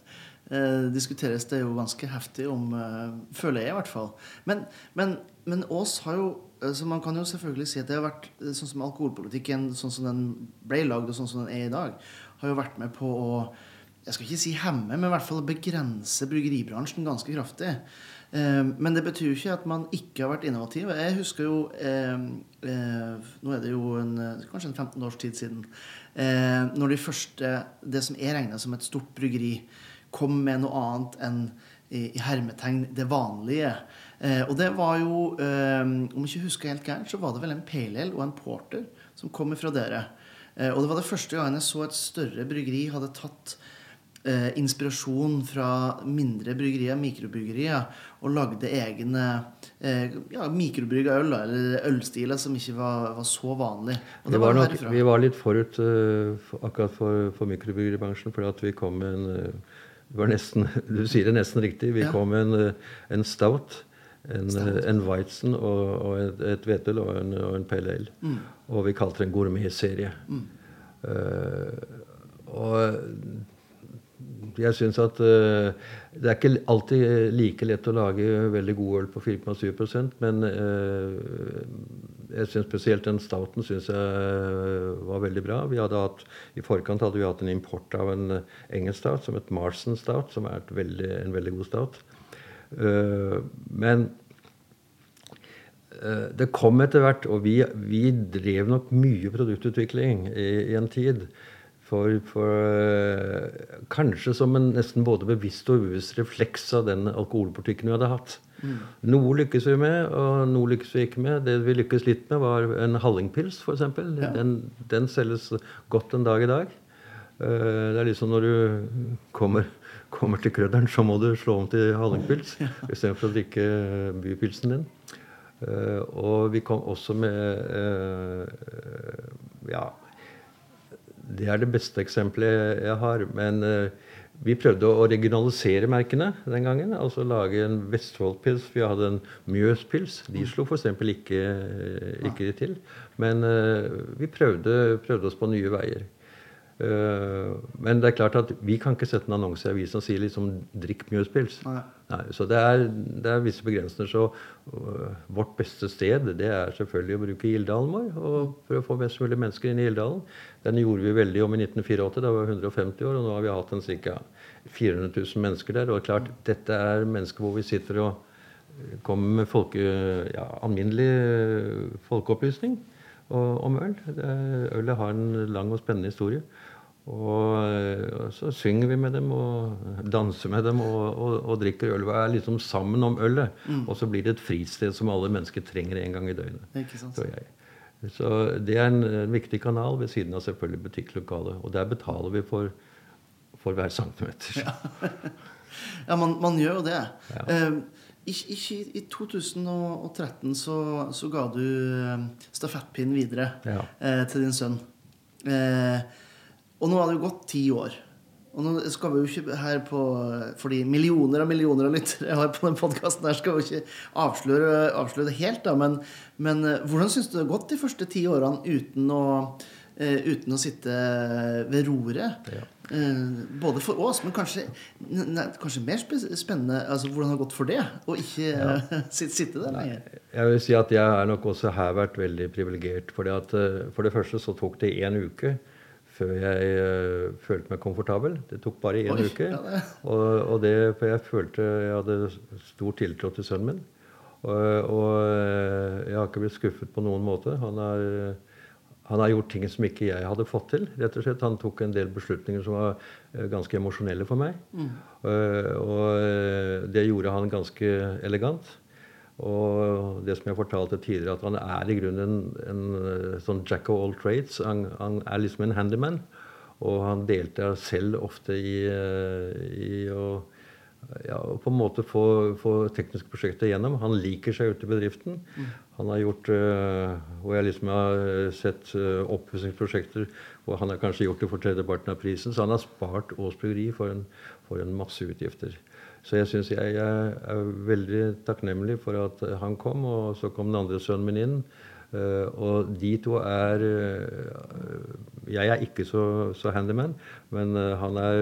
Speaker 1: eh, diskuteres det jo ganske heftig om, eh, føler jeg i hvert fall. Men, men, men Ås har jo eh, så Man kan jo selvfølgelig si at det har vært eh, sånn som alkoholpolitikken sånn som den ble lagd, og sånn som den er i dag, har jo vært med på å jeg skal ikke si hemme, men i hvert fall begrense bryggeribransjen ganske kraftig. Eh, men det betyr jo ikke at man ikke har vært innovativ. Jeg husker jo eh, eh, Nå er det jo en, kanskje en 15 års tid siden. når de første, det som er regna som et stort bryggeri, kom med noe annet enn i, hermetegn det vanlige. og det var jo, om jeg ikke husker helt gærent, så var det vel en pale ale og en porter som kom ifra dere. og det var det første gangen jeg så et større bryggeri hadde tatt eh, inspirasjon fra mindre bryggerier, mikrobryggerier, og lagde egne eh, ja, mikrobrygga øl, eller ølstiler som ikke var, var så vanlig.
Speaker 2: Vi var, nok, vi, var litt forut uh, for, akkurat for, for mikrobryggeribransjen, fordi at vi kom med en uh, var nesten, Du sier det nesten riktig. Vi ja. kom med en, uh, en stout. En, en Weizen og, og et hvetøl og, en, og en pale ale. Mm. Og vi kalte det en gourmetserie. Mm. Uh, og jeg syns at uh, det er ikke alltid like lett å lage veldig god øl på 4,7% men uh, jeg synes spesielt den stouten syns jeg var veldig bra. Vi hadde hatt, I forkant hadde vi hatt en import av en engelsk stout som het Marson Stout, som er veldig, en veldig god stout. Uh, men det kom etter hvert, og vi, vi drev nok mye produktutvikling i, i en tid. For, for, eh, kanskje som en nesten både bevisst og ubevisst refleks av den alkoholpolitikken vi hadde hatt. Mm. Noe lykkes vi med, og noe lykkes vi ikke med. Det vi lykkes litt med, var en hallingpils, f.eks. Ja. Den, den selges godt en dag i dag. Eh, det er liksom når du kommer, kommer til krødderen, så må du slå om til hallingpils ja. istedenfor å drikke bypilsen din. Eh, og vi kom også med ja, det er det beste eksempelet jeg har. Men uh, vi prøvde å regionalisere merkene den gangen. Altså lage en Vestfoldpils. Vi hadde en Mjøspils. De slo f.eks. Ikke, ikke til. Men uh, vi prøvde, prøvde, oss på nye veier. Uh, men det er klart at vi kan ikke sette en annonse i avisen og si liksom 'drikk Mjøspils'. Nei. Nei, så det er, det er, visse begrensninger. Så uh, vårt beste sted det er selvfølgelig å bruke Gildalen vår og for å få mest mulig mennesker inn i Gildalen. Den gjorde vi veldig om i 1984. Da var vi 150 år, og nå har vi hatt en ca. 400 000 mennesker der. Og klart, dette er mennesker hvor vi sitter og kommer med folke, ja, alminnelig folkeopplysning om øl. Ølet har en lang og spennende historie. Og, og, så synger vi med dem og danser med dem og, og, og drikker øl. Vi er liksom sammen om ølet. Mm. Og så blir det et fristed som alle mennesker trenger en gang i døgnet. Så det er en, en, viktig kanal ved siden av selvfølgelig butikklokalet. Og der betaler vi for, for hver centimeter.
Speaker 1: Ja, ja man, man, gjør jo det.
Speaker 2: Ja.
Speaker 1: Uh, i, i, I 2013 så, så, ga du stafettpinnen videre
Speaker 2: ja.
Speaker 1: uh, til din sønn. Uh, og nå har det jo gått ti år. Og nå skal vi jo ikke her på Fordi millioner og millioner av lyttere har på den podkasten her, skal vi ikke avsløre, avsløre det helt, da. Men, men hvordan syns du det har gått de første ti årene uten å Uh, uten å sitte ved roret. Ja. Uh, både for oss, men kanskje, kanskje mer spennende altså, hvordan det har gått for det. Og ikke ja. sitte der lenger.
Speaker 2: Jeg vil si at jeg har nok også her vært veldig privilegert. For det første så tok det én uke før jeg følte meg komfortabel. Det tok bare én uke. Ja, det. Og, og, det, for jeg følte jeg hadde stor tiltro til sønnen min. Og, og jeg har ikke blitt skuffet på noen måte. Han er han har gjort ting som ikke jeg hadde fått til. rett og slett. Han tok en del beslutninger som var eh, ganske emosjonelle for meg. Mm. Uh, og eh, det gjorde han ganske elegant. Og det som jeg fortalte tidligere, at han er i grunnen en, en sånn jack of all trades. Han, han, er liksom en handyman. Og han deltar selv ofte i, i å ja, på en måte få, få tekniske prosjekter gjennom. Han liker seg ute i bedriften. Mm. Han har gjort Og jeg liksom har sett oppussingsprosjekter hvor han har kanskje gjort det for tredjeparten av prisen. Så han har spart Ås Bryggeri for, for, en masse utgifter. Så jeg syns jeg, jeg, er veldig takknemlig for at han kom, og så kom den andre sønnen min inn. Uh, og de to er uh, Jeg er ikke så, så handyman, men han er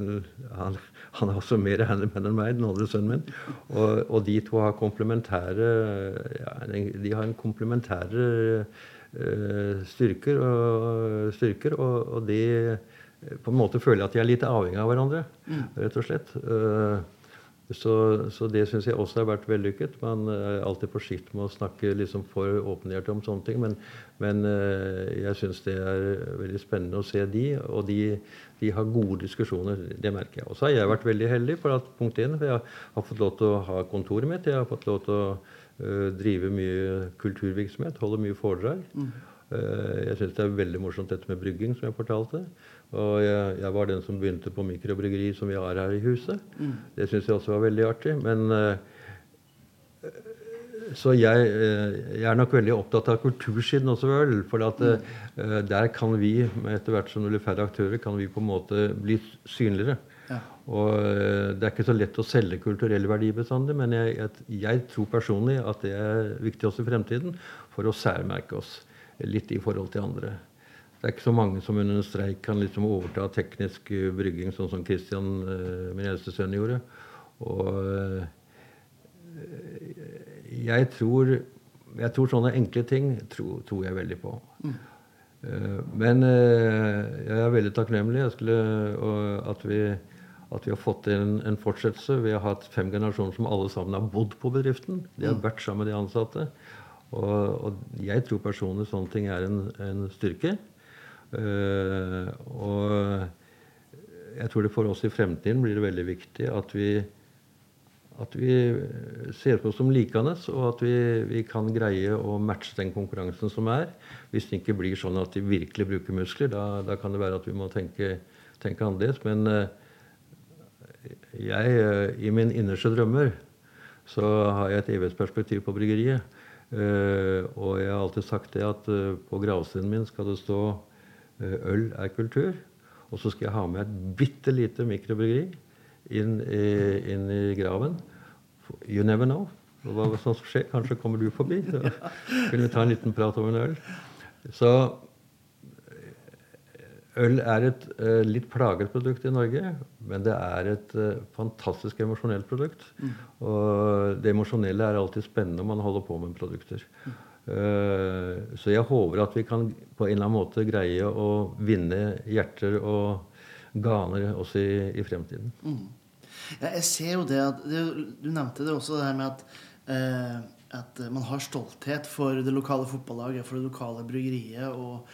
Speaker 2: han, han, er også mer handyman enn meg, den andre sønnen min. Og, og de to har komplementære ja, De har en komplementære styrker, og, styrker og, og, de på en måte føler at de er litt avhengig av hverandre, mm. rett og slett. Uh, så, så det syns jeg også har vært vellykket. Man er alltid forsiktig med å snakke liksom for åpenhjertet om sånne ting. Men, men eh, jeg syns det er veldig spennende å se de, og de, de, har gode diskusjoner. Det merker jeg. Og så har jeg vært veldig heldig, for at punkt 1, for jeg har fått lov til å ha kontoret mitt. Jeg har fått lov til å uh, drive mye kulturvirksomhet, holde mye foredrag. Mm. Uh, jeg syns det er veldig morsomt dette med brygging, som jeg fortalte. Og jeg, jeg, var den som begynte på mikrobryggeri som vi har her i huset. Mm. Det syns jeg også var veldig artig. Men uh, så jeg, uh, jeg, er nok veldig opptatt av kultursiden også vel. For at, uh, der kan vi, etter hvert som det blir færre aktører, kan vi på en måte bli synligere. Ja. Og det er ikke så lett å selge kulturelle verdier bestandig, men jeg, jeg, jeg, tror personlig at det er viktig også i fremtiden for å særmerke oss litt i forhold til andre. Det er ikke så mange som under en streik kan liksom overta teknisk eh, brygging, sånn som Christian, eh, min eldste sønn, gjorde. Og eh, jeg tror, jeg tror sånne enkle ting tror, tror jeg veldig på. Mm. Men jeg er veldig takknemlig skulle, at, vi, at, vi, har fått til en, en, fortsettelse. Vi har hatt fem generasjoner som alle sammen har bodd på bedriften. De har mm. vært sammen med de ansatte. Og, og jeg tror personlig sånne ting er en, en styrke. Uh, og jeg tror det for oss i fremtiden blir det veldig viktig at vi, at vi ser på oss som likende, og at vi, vi, kan greie å matche den konkurransen som er. Hvis det ikke blir sånn at de virkelig bruker muskler, da, da kan det være at vi må tenke, tenke annerledes. Men uh, jeg, uh, i min innerste drømmer, så har jeg et evighetsperspektiv på bryggeriet. og jeg har alltid sagt det at på gravsteinen min skal det stå Eh, øl er kultur. Og så skal jeg ha med et bitte lite mikrobryggeri inn i, inn i graven. You never know hva som skjer. Kanskje kommer du forbi. Så kunne vi ta en liten prat om en øl. Så eh, øl er et uh, litt plaget produkt i Norge, men det er et uh, fantastisk emosjonelt produkt. Mm. Og det emosjonelle er alltid spennende når man holder på med produkter. Mm. Eh, så jeg håper at vi kan på en eller annen måte greie å vinne hjerter og ganer også i, i fremtiden. Mm.
Speaker 1: Ja, jeg ser jo det at Du nevnte det også, det her med at, eh, at man har stolthet for det lokale fotballaget, for det lokale bryggeriet. Og,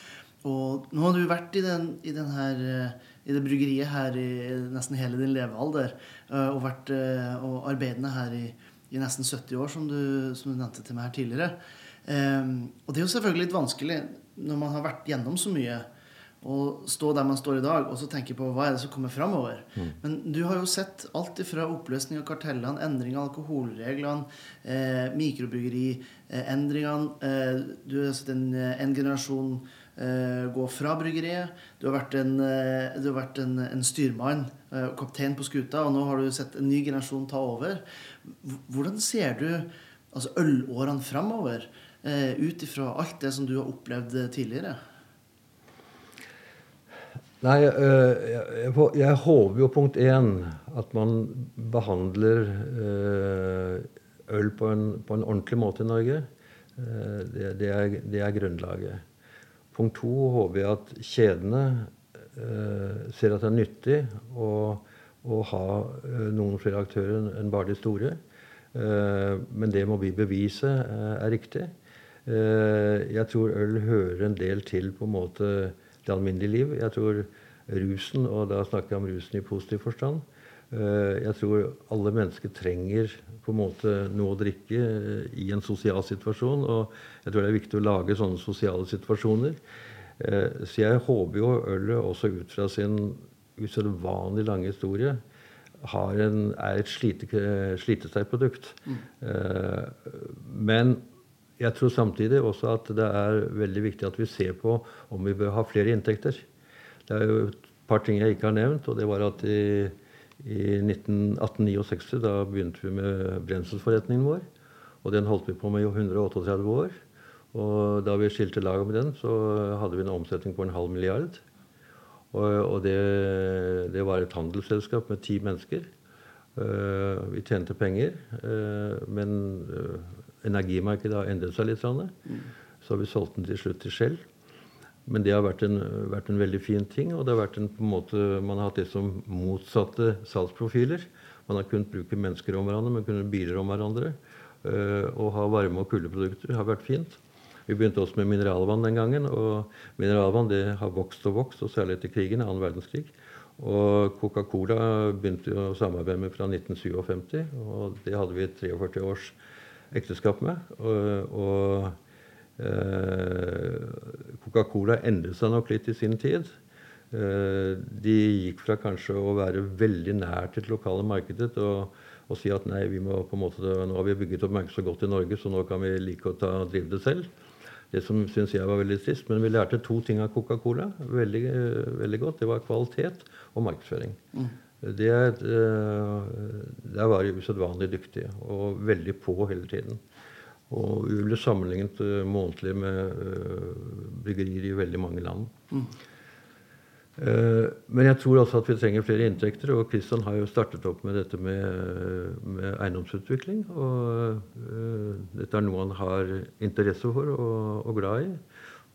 Speaker 1: og nå har du vært i, den, i, den her, eh, i det bryggeriet her i nesten hele din levealder. Eh, og vært og arbeidende her i, i nesten 70 år, som du, som du nevnte til meg her tidligere. Um, og det er jo selvfølgelig litt vanskelig når man har vært gjennom så mye, å stå der man står i dag, og så tenke på hva er det som kommer framover. Mm. Men du har jo sett alt ifra oppløsning av kartellene, endring av alkoholreglene, eh, mikrobryggeriendringene eh, Du har sett en, en generasjon eh, gå fra bryggeriet. Du har vært en, eh, har vært en, en styrmann, eh, kaptein på skuta, og nå har du sett en ny generasjon ta over. Hvordan ser du altså ølårene framover, eh, ut ifra alt det som du har opplevd tidligere?
Speaker 2: Nei, øh, jeg, jeg, håper jo punkt én at man behandler øh, øl på en, på en, ordentlig måte i Norge. Det, det, er, det, er, grunnlaget. Punkt to håper jeg at kjedene ser at det er nyttig å, å ha noen flere aktører enn bare de store. men det må vi bevise er riktig. Jeg tror øl hører en del til på en måte det alminnelige liv. Jeg tror rusen, og da snakker jeg om rusen i positiv forstand eh, Jeg tror alle mennesker trenger på en måte noe å drikke eh, i en sosial situasjon. Og jeg tror det er viktig å lage sånne sosiale situasjoner. Eh, så jeg håper jo ølet også ut fra sin usedvanlig lange historie en, er et slite, slitesterkt produkt. Mm. Men jeg tror samtidig også at det er veldig viktig at vi ser på om vi bør ha flere inntekter. Det er jo et par ting jeg ikke har nevnt. og det var at i, i 1869 da begynte vi med brenselsforretningen vår. Og den holdt vi på med i 138 år. Og da vi skilte lag med den, så hadde vi en omsetning på en halv milliard. Og, og det, det, var et handelsselskap med ti mennesker. Uh, vi tjente penger, uh, men uh, energimarkedet har endret seg litt. Mm. Så har vi solgt den til slutt til Shell. Men det har vært en, vært en, veldig fin ting. Og det har vært en, på en måte, man har hatt det som motsatte salgsprofiler. Man har kunnet bruke mennesker om hverandre, man kunne biler om hverandre. Uh, og ha varme- og kuldeprodukter har vært fint. Vi begynte også med mineralvann den gangen. Og mineralvann det har vokst og vokst, og særlig etter krigen, annen verdenskrig. Og Coca-Cola begynte å samarbeide med fra 1957, og det hadde vi 43 års ekteskap med. Og, og Eh, Coca-Cola endret seg nok litt i sin tid. Eh, de gikk fra kanskje å være veldig nært det lokale markedet og, og, si at nei, vi må på en måte, nå har vi bygget opp markedet så godt i Norge, så nå kan vi like å ta, drive det selv. Det som syns jeg var veldig trist. Men vi lærte to ting av Coca-Cola veldig, veldig, godt. Det var kvalitet og markedsføring. Mm. Det, der var de usedvanlig dyktige og veldig på hele tiden. Og vi ble sammenlignet uh, månedlig med uh, bryggerier i veldig mange land. Mm. Men jeg tror altså at vi trenger flere inntekter. Og Kristian har jo startet opp med dette med, med eiendomsutvikling. Og dette er noe han har interesse for og, og, glad i.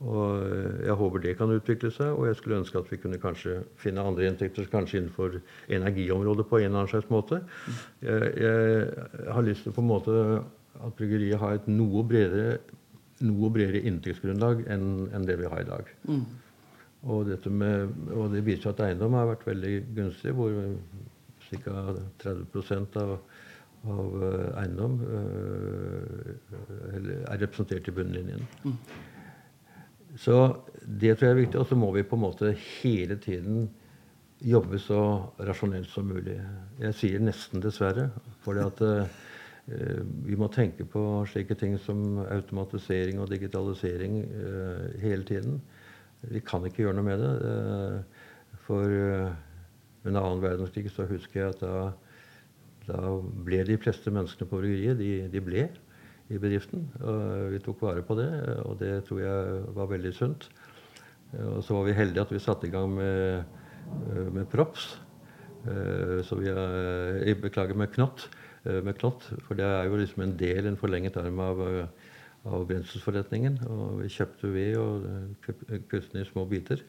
Speaker 2: Og jeg håper det kan utvikle seg. Og jeg skulle ønske at vi kunne kanskje finne andre inntekter, kanskje innenfor energiområdet på en eller annen slags måte. Jeg, jeg har lyst til på en måte at bryggeriet har et noe bredere, noe bredere inntektsgrunnlag enn, enn, det vi har i dag. Mm. Og, med, og, det viser at eiendom har vært veldig gunstig, hvor ca. 30 av, av eh, eiendom uh, er representert i bunnlinjen. Mm. Så det tror jeg er viktig. Og så må vi på en måte hele tiden jobbe så rasjonelt som mulig. Jeg sier nesten dessverre. fordi at Eh, vi må tenke på slike ting som automatisering og digitalisering eh, hele tiden. Vi kan ikke gjøre noe med det. Eh, for under annen verdenskrig så husker jeg at da, da ble de fleste menneskene på bryggeriet de, de, ble i bedriften. Og vi tok vare på det, og det tror jeg var veldig sunt. Og så var vi heldige at vi satte i gang med, med props. Så vi, jeg beklager, med knott. Eh, med knott. For det er jo liksom en del, en forlenget arm av, eh, av brenselsforretningen. Og vi kjøpte ved og eh, kuttet den i små biter.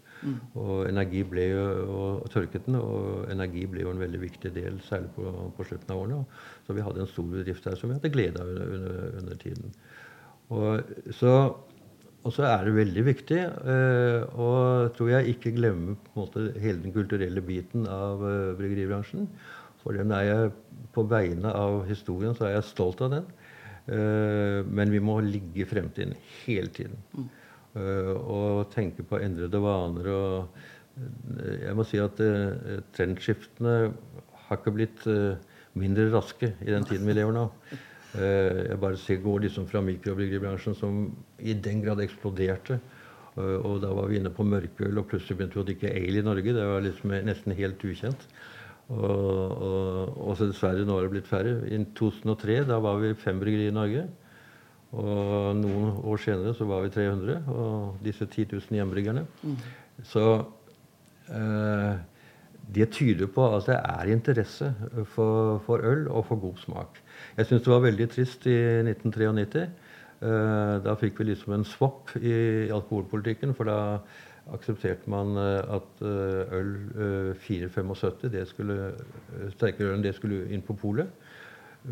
Speaker 2: Og energi ble jo, og tørket den, og energi ble jo en veldig viktig del, særlig på, på slutten av årene. Så vi hadde en stor bedrift der som vi hadde glede av under, under, under tiden. Og så, og så, er det veldig viktig, eh, og tror jeg ikke en måte hele den kulturelle biten av eh, bryggeribransjen. For den er jeg på vegne av historien så er jeg stolt av den. Uh, men vi må ligge i fremtiden hele tiden. Mm. Uh, og tenke på endrede vaner. og uh, Jeg må si at uh, trendskiftene har ikke blitt mindre raske i den tiden vi lever nå. jeg bare ser, går liksom fra mikrobryggeribransjen, som i den grad eksploderte. og da var vi inne på mørkeøl, og plutselig begynte vi å drikke ale i Norge. Det var liksom nesten helt ukjent. Og, og, og dessverre, nå har det blitt færre. I 2003 da var vi fem bryggerier i Norge. Og noen år senere så var vi 300, og disse 10 000 hjembryggerne. Mm. Så eh, det tyder på at det er interesse for, for øl og for god smak. Jeg syns det var veldig trist i 1993. Eh, da fikk vi liksom en swap i, i alkoholpolitikken, for da aksepterte man eh, at eh, øl 4,75 det skulle, sterkere øl enn det skulle inn på polet.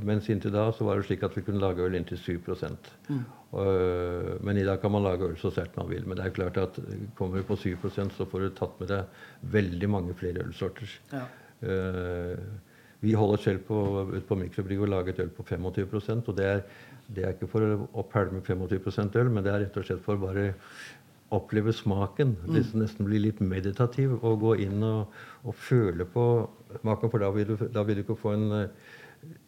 Speaker 2: Mens inntil da så var det slik at vi kunne lage øl inntil 7 mm. uh, Men i dag kan man lage øl så sterkt man vil. Men det er klart at kommer du på 7% så får du tatt med deg veldig mange flere ølsorter. Ja. Uh, vi holder selv på, ut på mikrobrygg og lager et øl på 25% og det er, det er ikke for å pælme 25% øl, men det er rett og slett for bare oppleve smaken. Mm. Nesten bli litt meditativ og gå inn og, og føle på smaken. For da vil, du, da vil du ikke få en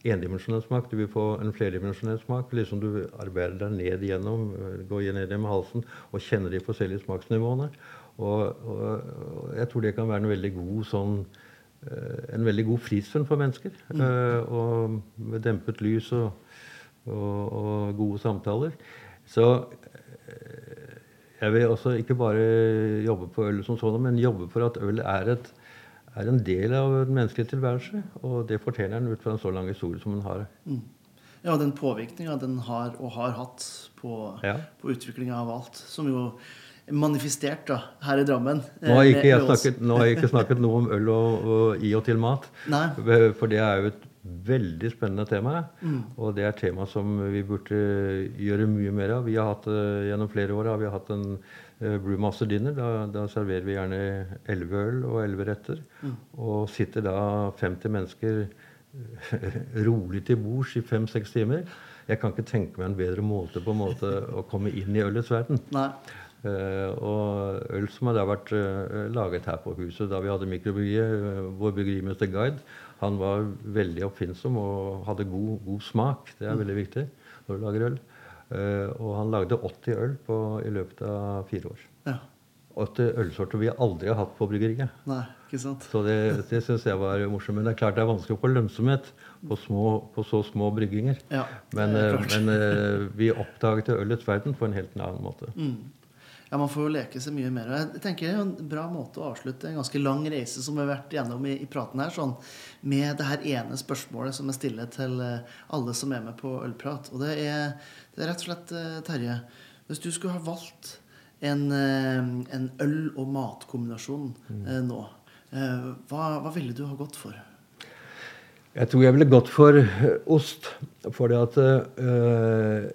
Speaker 2: endimensjonell smak. Du vil få en flerdimensjonell smak. liksom Du arbeider deg ned igjennom, eh, går ned gjennom halsen og kjenner de forskjellige smaksnivåene. Og, og, og, jeg tror det kan være en veldig god sånn eh, en veldig god fristund for mennesker. Mm. Uh, og med dempet lys og, og, gode samtaler. Så jeg vil også ikke bare jobbe på øl som sånn, men jobbe for at øl er et er en del av den menneskelige tilværelse. Og det fortjener den ut fra en så lang historie som den har. Mm.
Speaker 1: Ja, den påvirkninga den har og har hatt på, ja. på utviklinga av alt. Som jo er manifestert da, her i Drammen.
Speaker 2: Nå har, ikke jeg snakket, nå har jeg ikke snakket noe om øl og, og i og til mat. Nei. For det er jo et veldig spennende tema. Mm. Og det er et tema som vi burde gjøre mye mer av. Vi har hatt, eh, Gjennom flere år har vi hatt en Eh, Brewmaster Dinner. Da, da, serverer vi gjerne elleve øl og elleve retter. Mm. Og sitter da 50 mennesker eh, rolig til bords i fem-seks timer. Jeg kan ikke tenke meg en bedre måte på en måte å komme inn i ølets verden. Nei. Uh, og øl som har vært uh, laget her på huset da vi hadde mikrobryggeriet, uh, vår bryggerimester Guide, han var veldig oppfinnsom og hadde god, god smak. Det er mm. veldig viktig når du lager øl. Uh, og han lagde 80 øl på, i løpet av fire år. Ja. 80 ølsorter vi aldri har hatt på bryggeriet.
Speaker 1: Nei, ikke sant?
Speaker 2: Så det, det syns jeg var morsomt. Men det er klart det er vanskelig å få lønnsomhet på, små, på så små brygginger. Ja, men, uh, men uh, vi oppdaget ølets verden på en helt annen måte. Mm.
Speaker 1: Ja, Man får jo leke seg mye mer. Jeg tenker det er En bra måte å avslutte en ganske lang reise som vi har vært gjennom i, i praten her, sånn, med det her ene spørsmålet som jeg stiller til alle som er med på Ølprat. Og det er det er rett og slett, eh, Terje, hvis du skulle ha valgt en, eh, en øl- og matkombinasjon mm. Eh, nå, hva, hva, ville du ha gått for?
Speaker 2: Jeg tror jeg ville gått for ost. For det uh,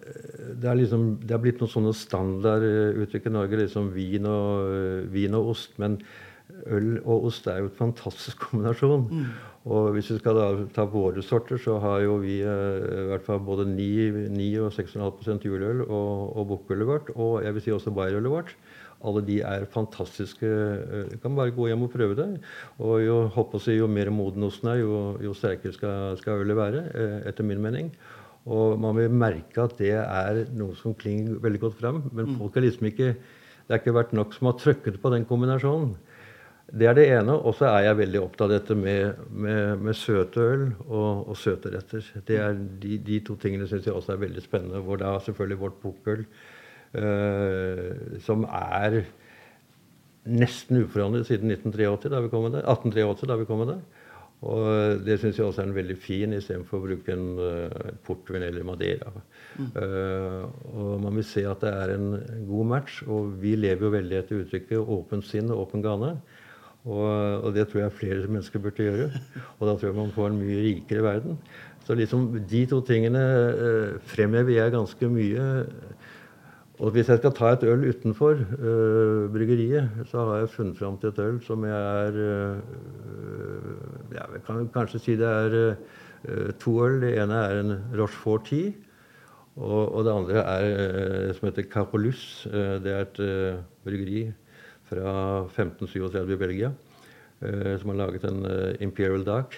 Speaker 2: det, er liksom, det er blitt noen sånne standarduttrykk i Norge. liksom vin og, uh, vin og ost. Men øl og ost er jo et fantastisk kombinasjon. Mm. Og hvis vi skal ta våre sorter, så har jo vi eh, i hvert fall både 9, 9 og 6,5 juleøl og, og bukkølet vårt, og jeg vil si også bayerølet vårt. Alle de er fantastiske. Eh, du kan bare gå hjem og prøve det. Og jo, si, jo mer moden osten er, jo, jo sterkere skal, skal, ølet være, eh, etter min mening. Og man vil merke at det er noe som klinger veldig godt fram. Men mm. folk har liksom ikke Det har ikke vært nok som har trykket på den kombinasjonen. Det er det ene. Og så er jeg veldig opptatt av dette med, med, med søte øl og, og, søte retter. Det er de, de to tingene syns jeg også er veldig spennende. Hvor da selvfølgelig vårt bukkøl, uh, som er nesten uforandret siden 1983, da vi kom med det, 1883, da vi kom med det. Og det syns jeg også er en veldig fin, istedenfor å bruke en uh, portvin eller madeira. Mm. Uh, og man vil se at det er en god match. Og vi lever jo veldig etter uttrykket 'åpent sinn og åpen gane'. Og, og, det tror jeg flere mennesker burde gjøre. Og da tror jeg man får en mye rikere verden. Så liksom de to tingene uh, fremhever jeg ganske mye. Og hvis jeg skal ta et øl utenfor øh, bryggeriet, så har jeg funnet fram til et øl som jeg er øh, Jeg kan kanskje si det er øh, to øl. Det ene er en Rochefort 10. Og, og det andre er eh, som heter Capolus. Eh, det er et bryggeri fra 1537 i Belgia som har laget en Imperial Dark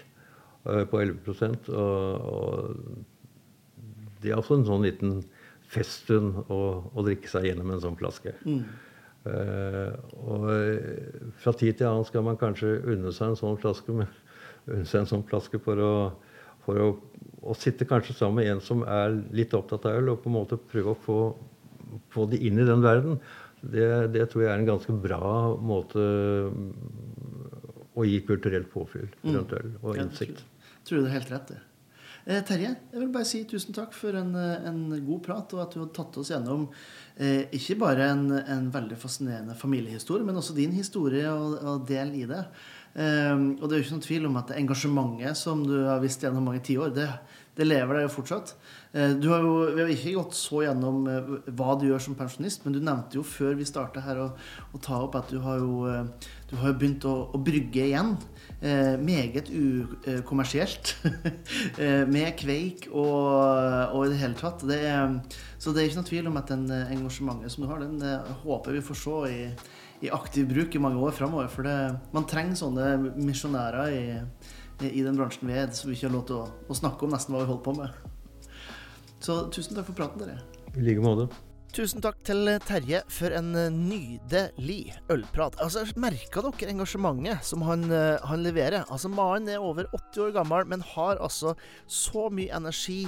Speaker 2: på 11 og, og det er også en sånn liten feststund å, å drikke seg gjennom en sånn flaske. Eh, og eh, fra tid til annen skal man kanskje unne seg en sånn flaske, men, unne seg en sånn flaske for å, for å, å sitte kanskje sammen med en som er litt opptatt av øl, og på en måte prøve å få, få de inn i den verden. Det, det tror jeg er en ganske bra måte å gi kulturelt påfyll rundt øl og innsikt.
Speaker 1: Tror, tror du det er helt rett, det. Eh, Terje, jeg vil bare si tusen takk for en, eh, en god prat, og at du har tatt oss gjennom eh, ikke bare en, en veldig fascinerende familiehistorie, men også din historie og, og del i det. Eh, og det er jo ikke noen tvil om at engasjementet som du har vist gjennom mange tiår, det, det lever der jo fortsatt. Eh, du har jo, vi har ikke gått så gjennom eh, hva du gjør som pensjonist, men du nevnte jo før vi starta her å, å ta opp at du har jo, du har jo begynt å, å brygge igjen. Eh, meget ukommersielt. eh, med kveik og, og i det hele tatt. Det er, så det er ikke noe tvil om at den eh, engasjementet som du har, den håper vi får se i, i aktiv bruk i mange år framover. For det, man trenger sånne misjonærer i, i den bransjen vi er, som vi ikke har lov til å, å snakke om nesten hva vi holder på med. Så tusen takk for praten, dere.
Speaker 2: I like måte.
Speaker 1: Tusen takk til Terje for en eh, nydelig ølprat. Altså, Merka dere engasjementet som han, eh, han leverer? Altså, Mannen er over 80 år gammel, men har altså så mye energi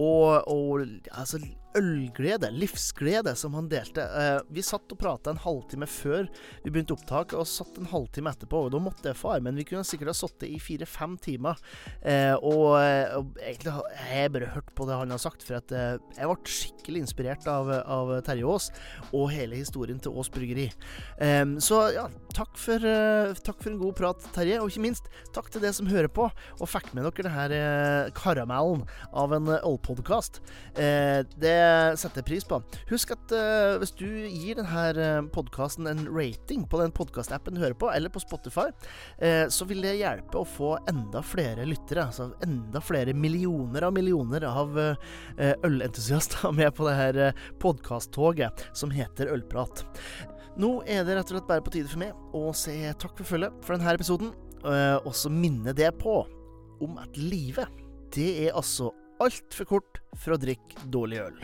Speaker 1: og, og altså, ølglede, livsglede, som han delte. Eh, vi satt og prata en halvtime før vi begynte opptaket, og satt en halvtime etterpå. og Da måtte jeg far, men vi kunne sikkert ha sittet i fire-fem timer. Eh, og, og egentlig har jeg bare hørt på det han har sagt, for at eh, jeg ble skikkelig inspirert av, av Terje Aas og hele historien til Aas Bryggeri. Så ja, takk for, eh, takk for en god prat, Terje. Og ikke minst takk til det som hører på og fikk med dere denne eh, karamellen av en eh, ølpodkast. Eh, det setter pris på. Husk at uh, hvis du gir denne podkasten en rating på den podkastappen du hører på, eller på Spotify, uh, så vil det hjelpe å få enda flere lyttere. Altså enda flere millioner av millioner av uh, ølentusiaster med på det her eh, podkasttoget som heter Ølprat. Nå er det rett og slett bare på tide for meg å si takk for følget for denne episoden, eh, og så minne det på om at livet, det er altså altfor kort for å drikke dårlig øl.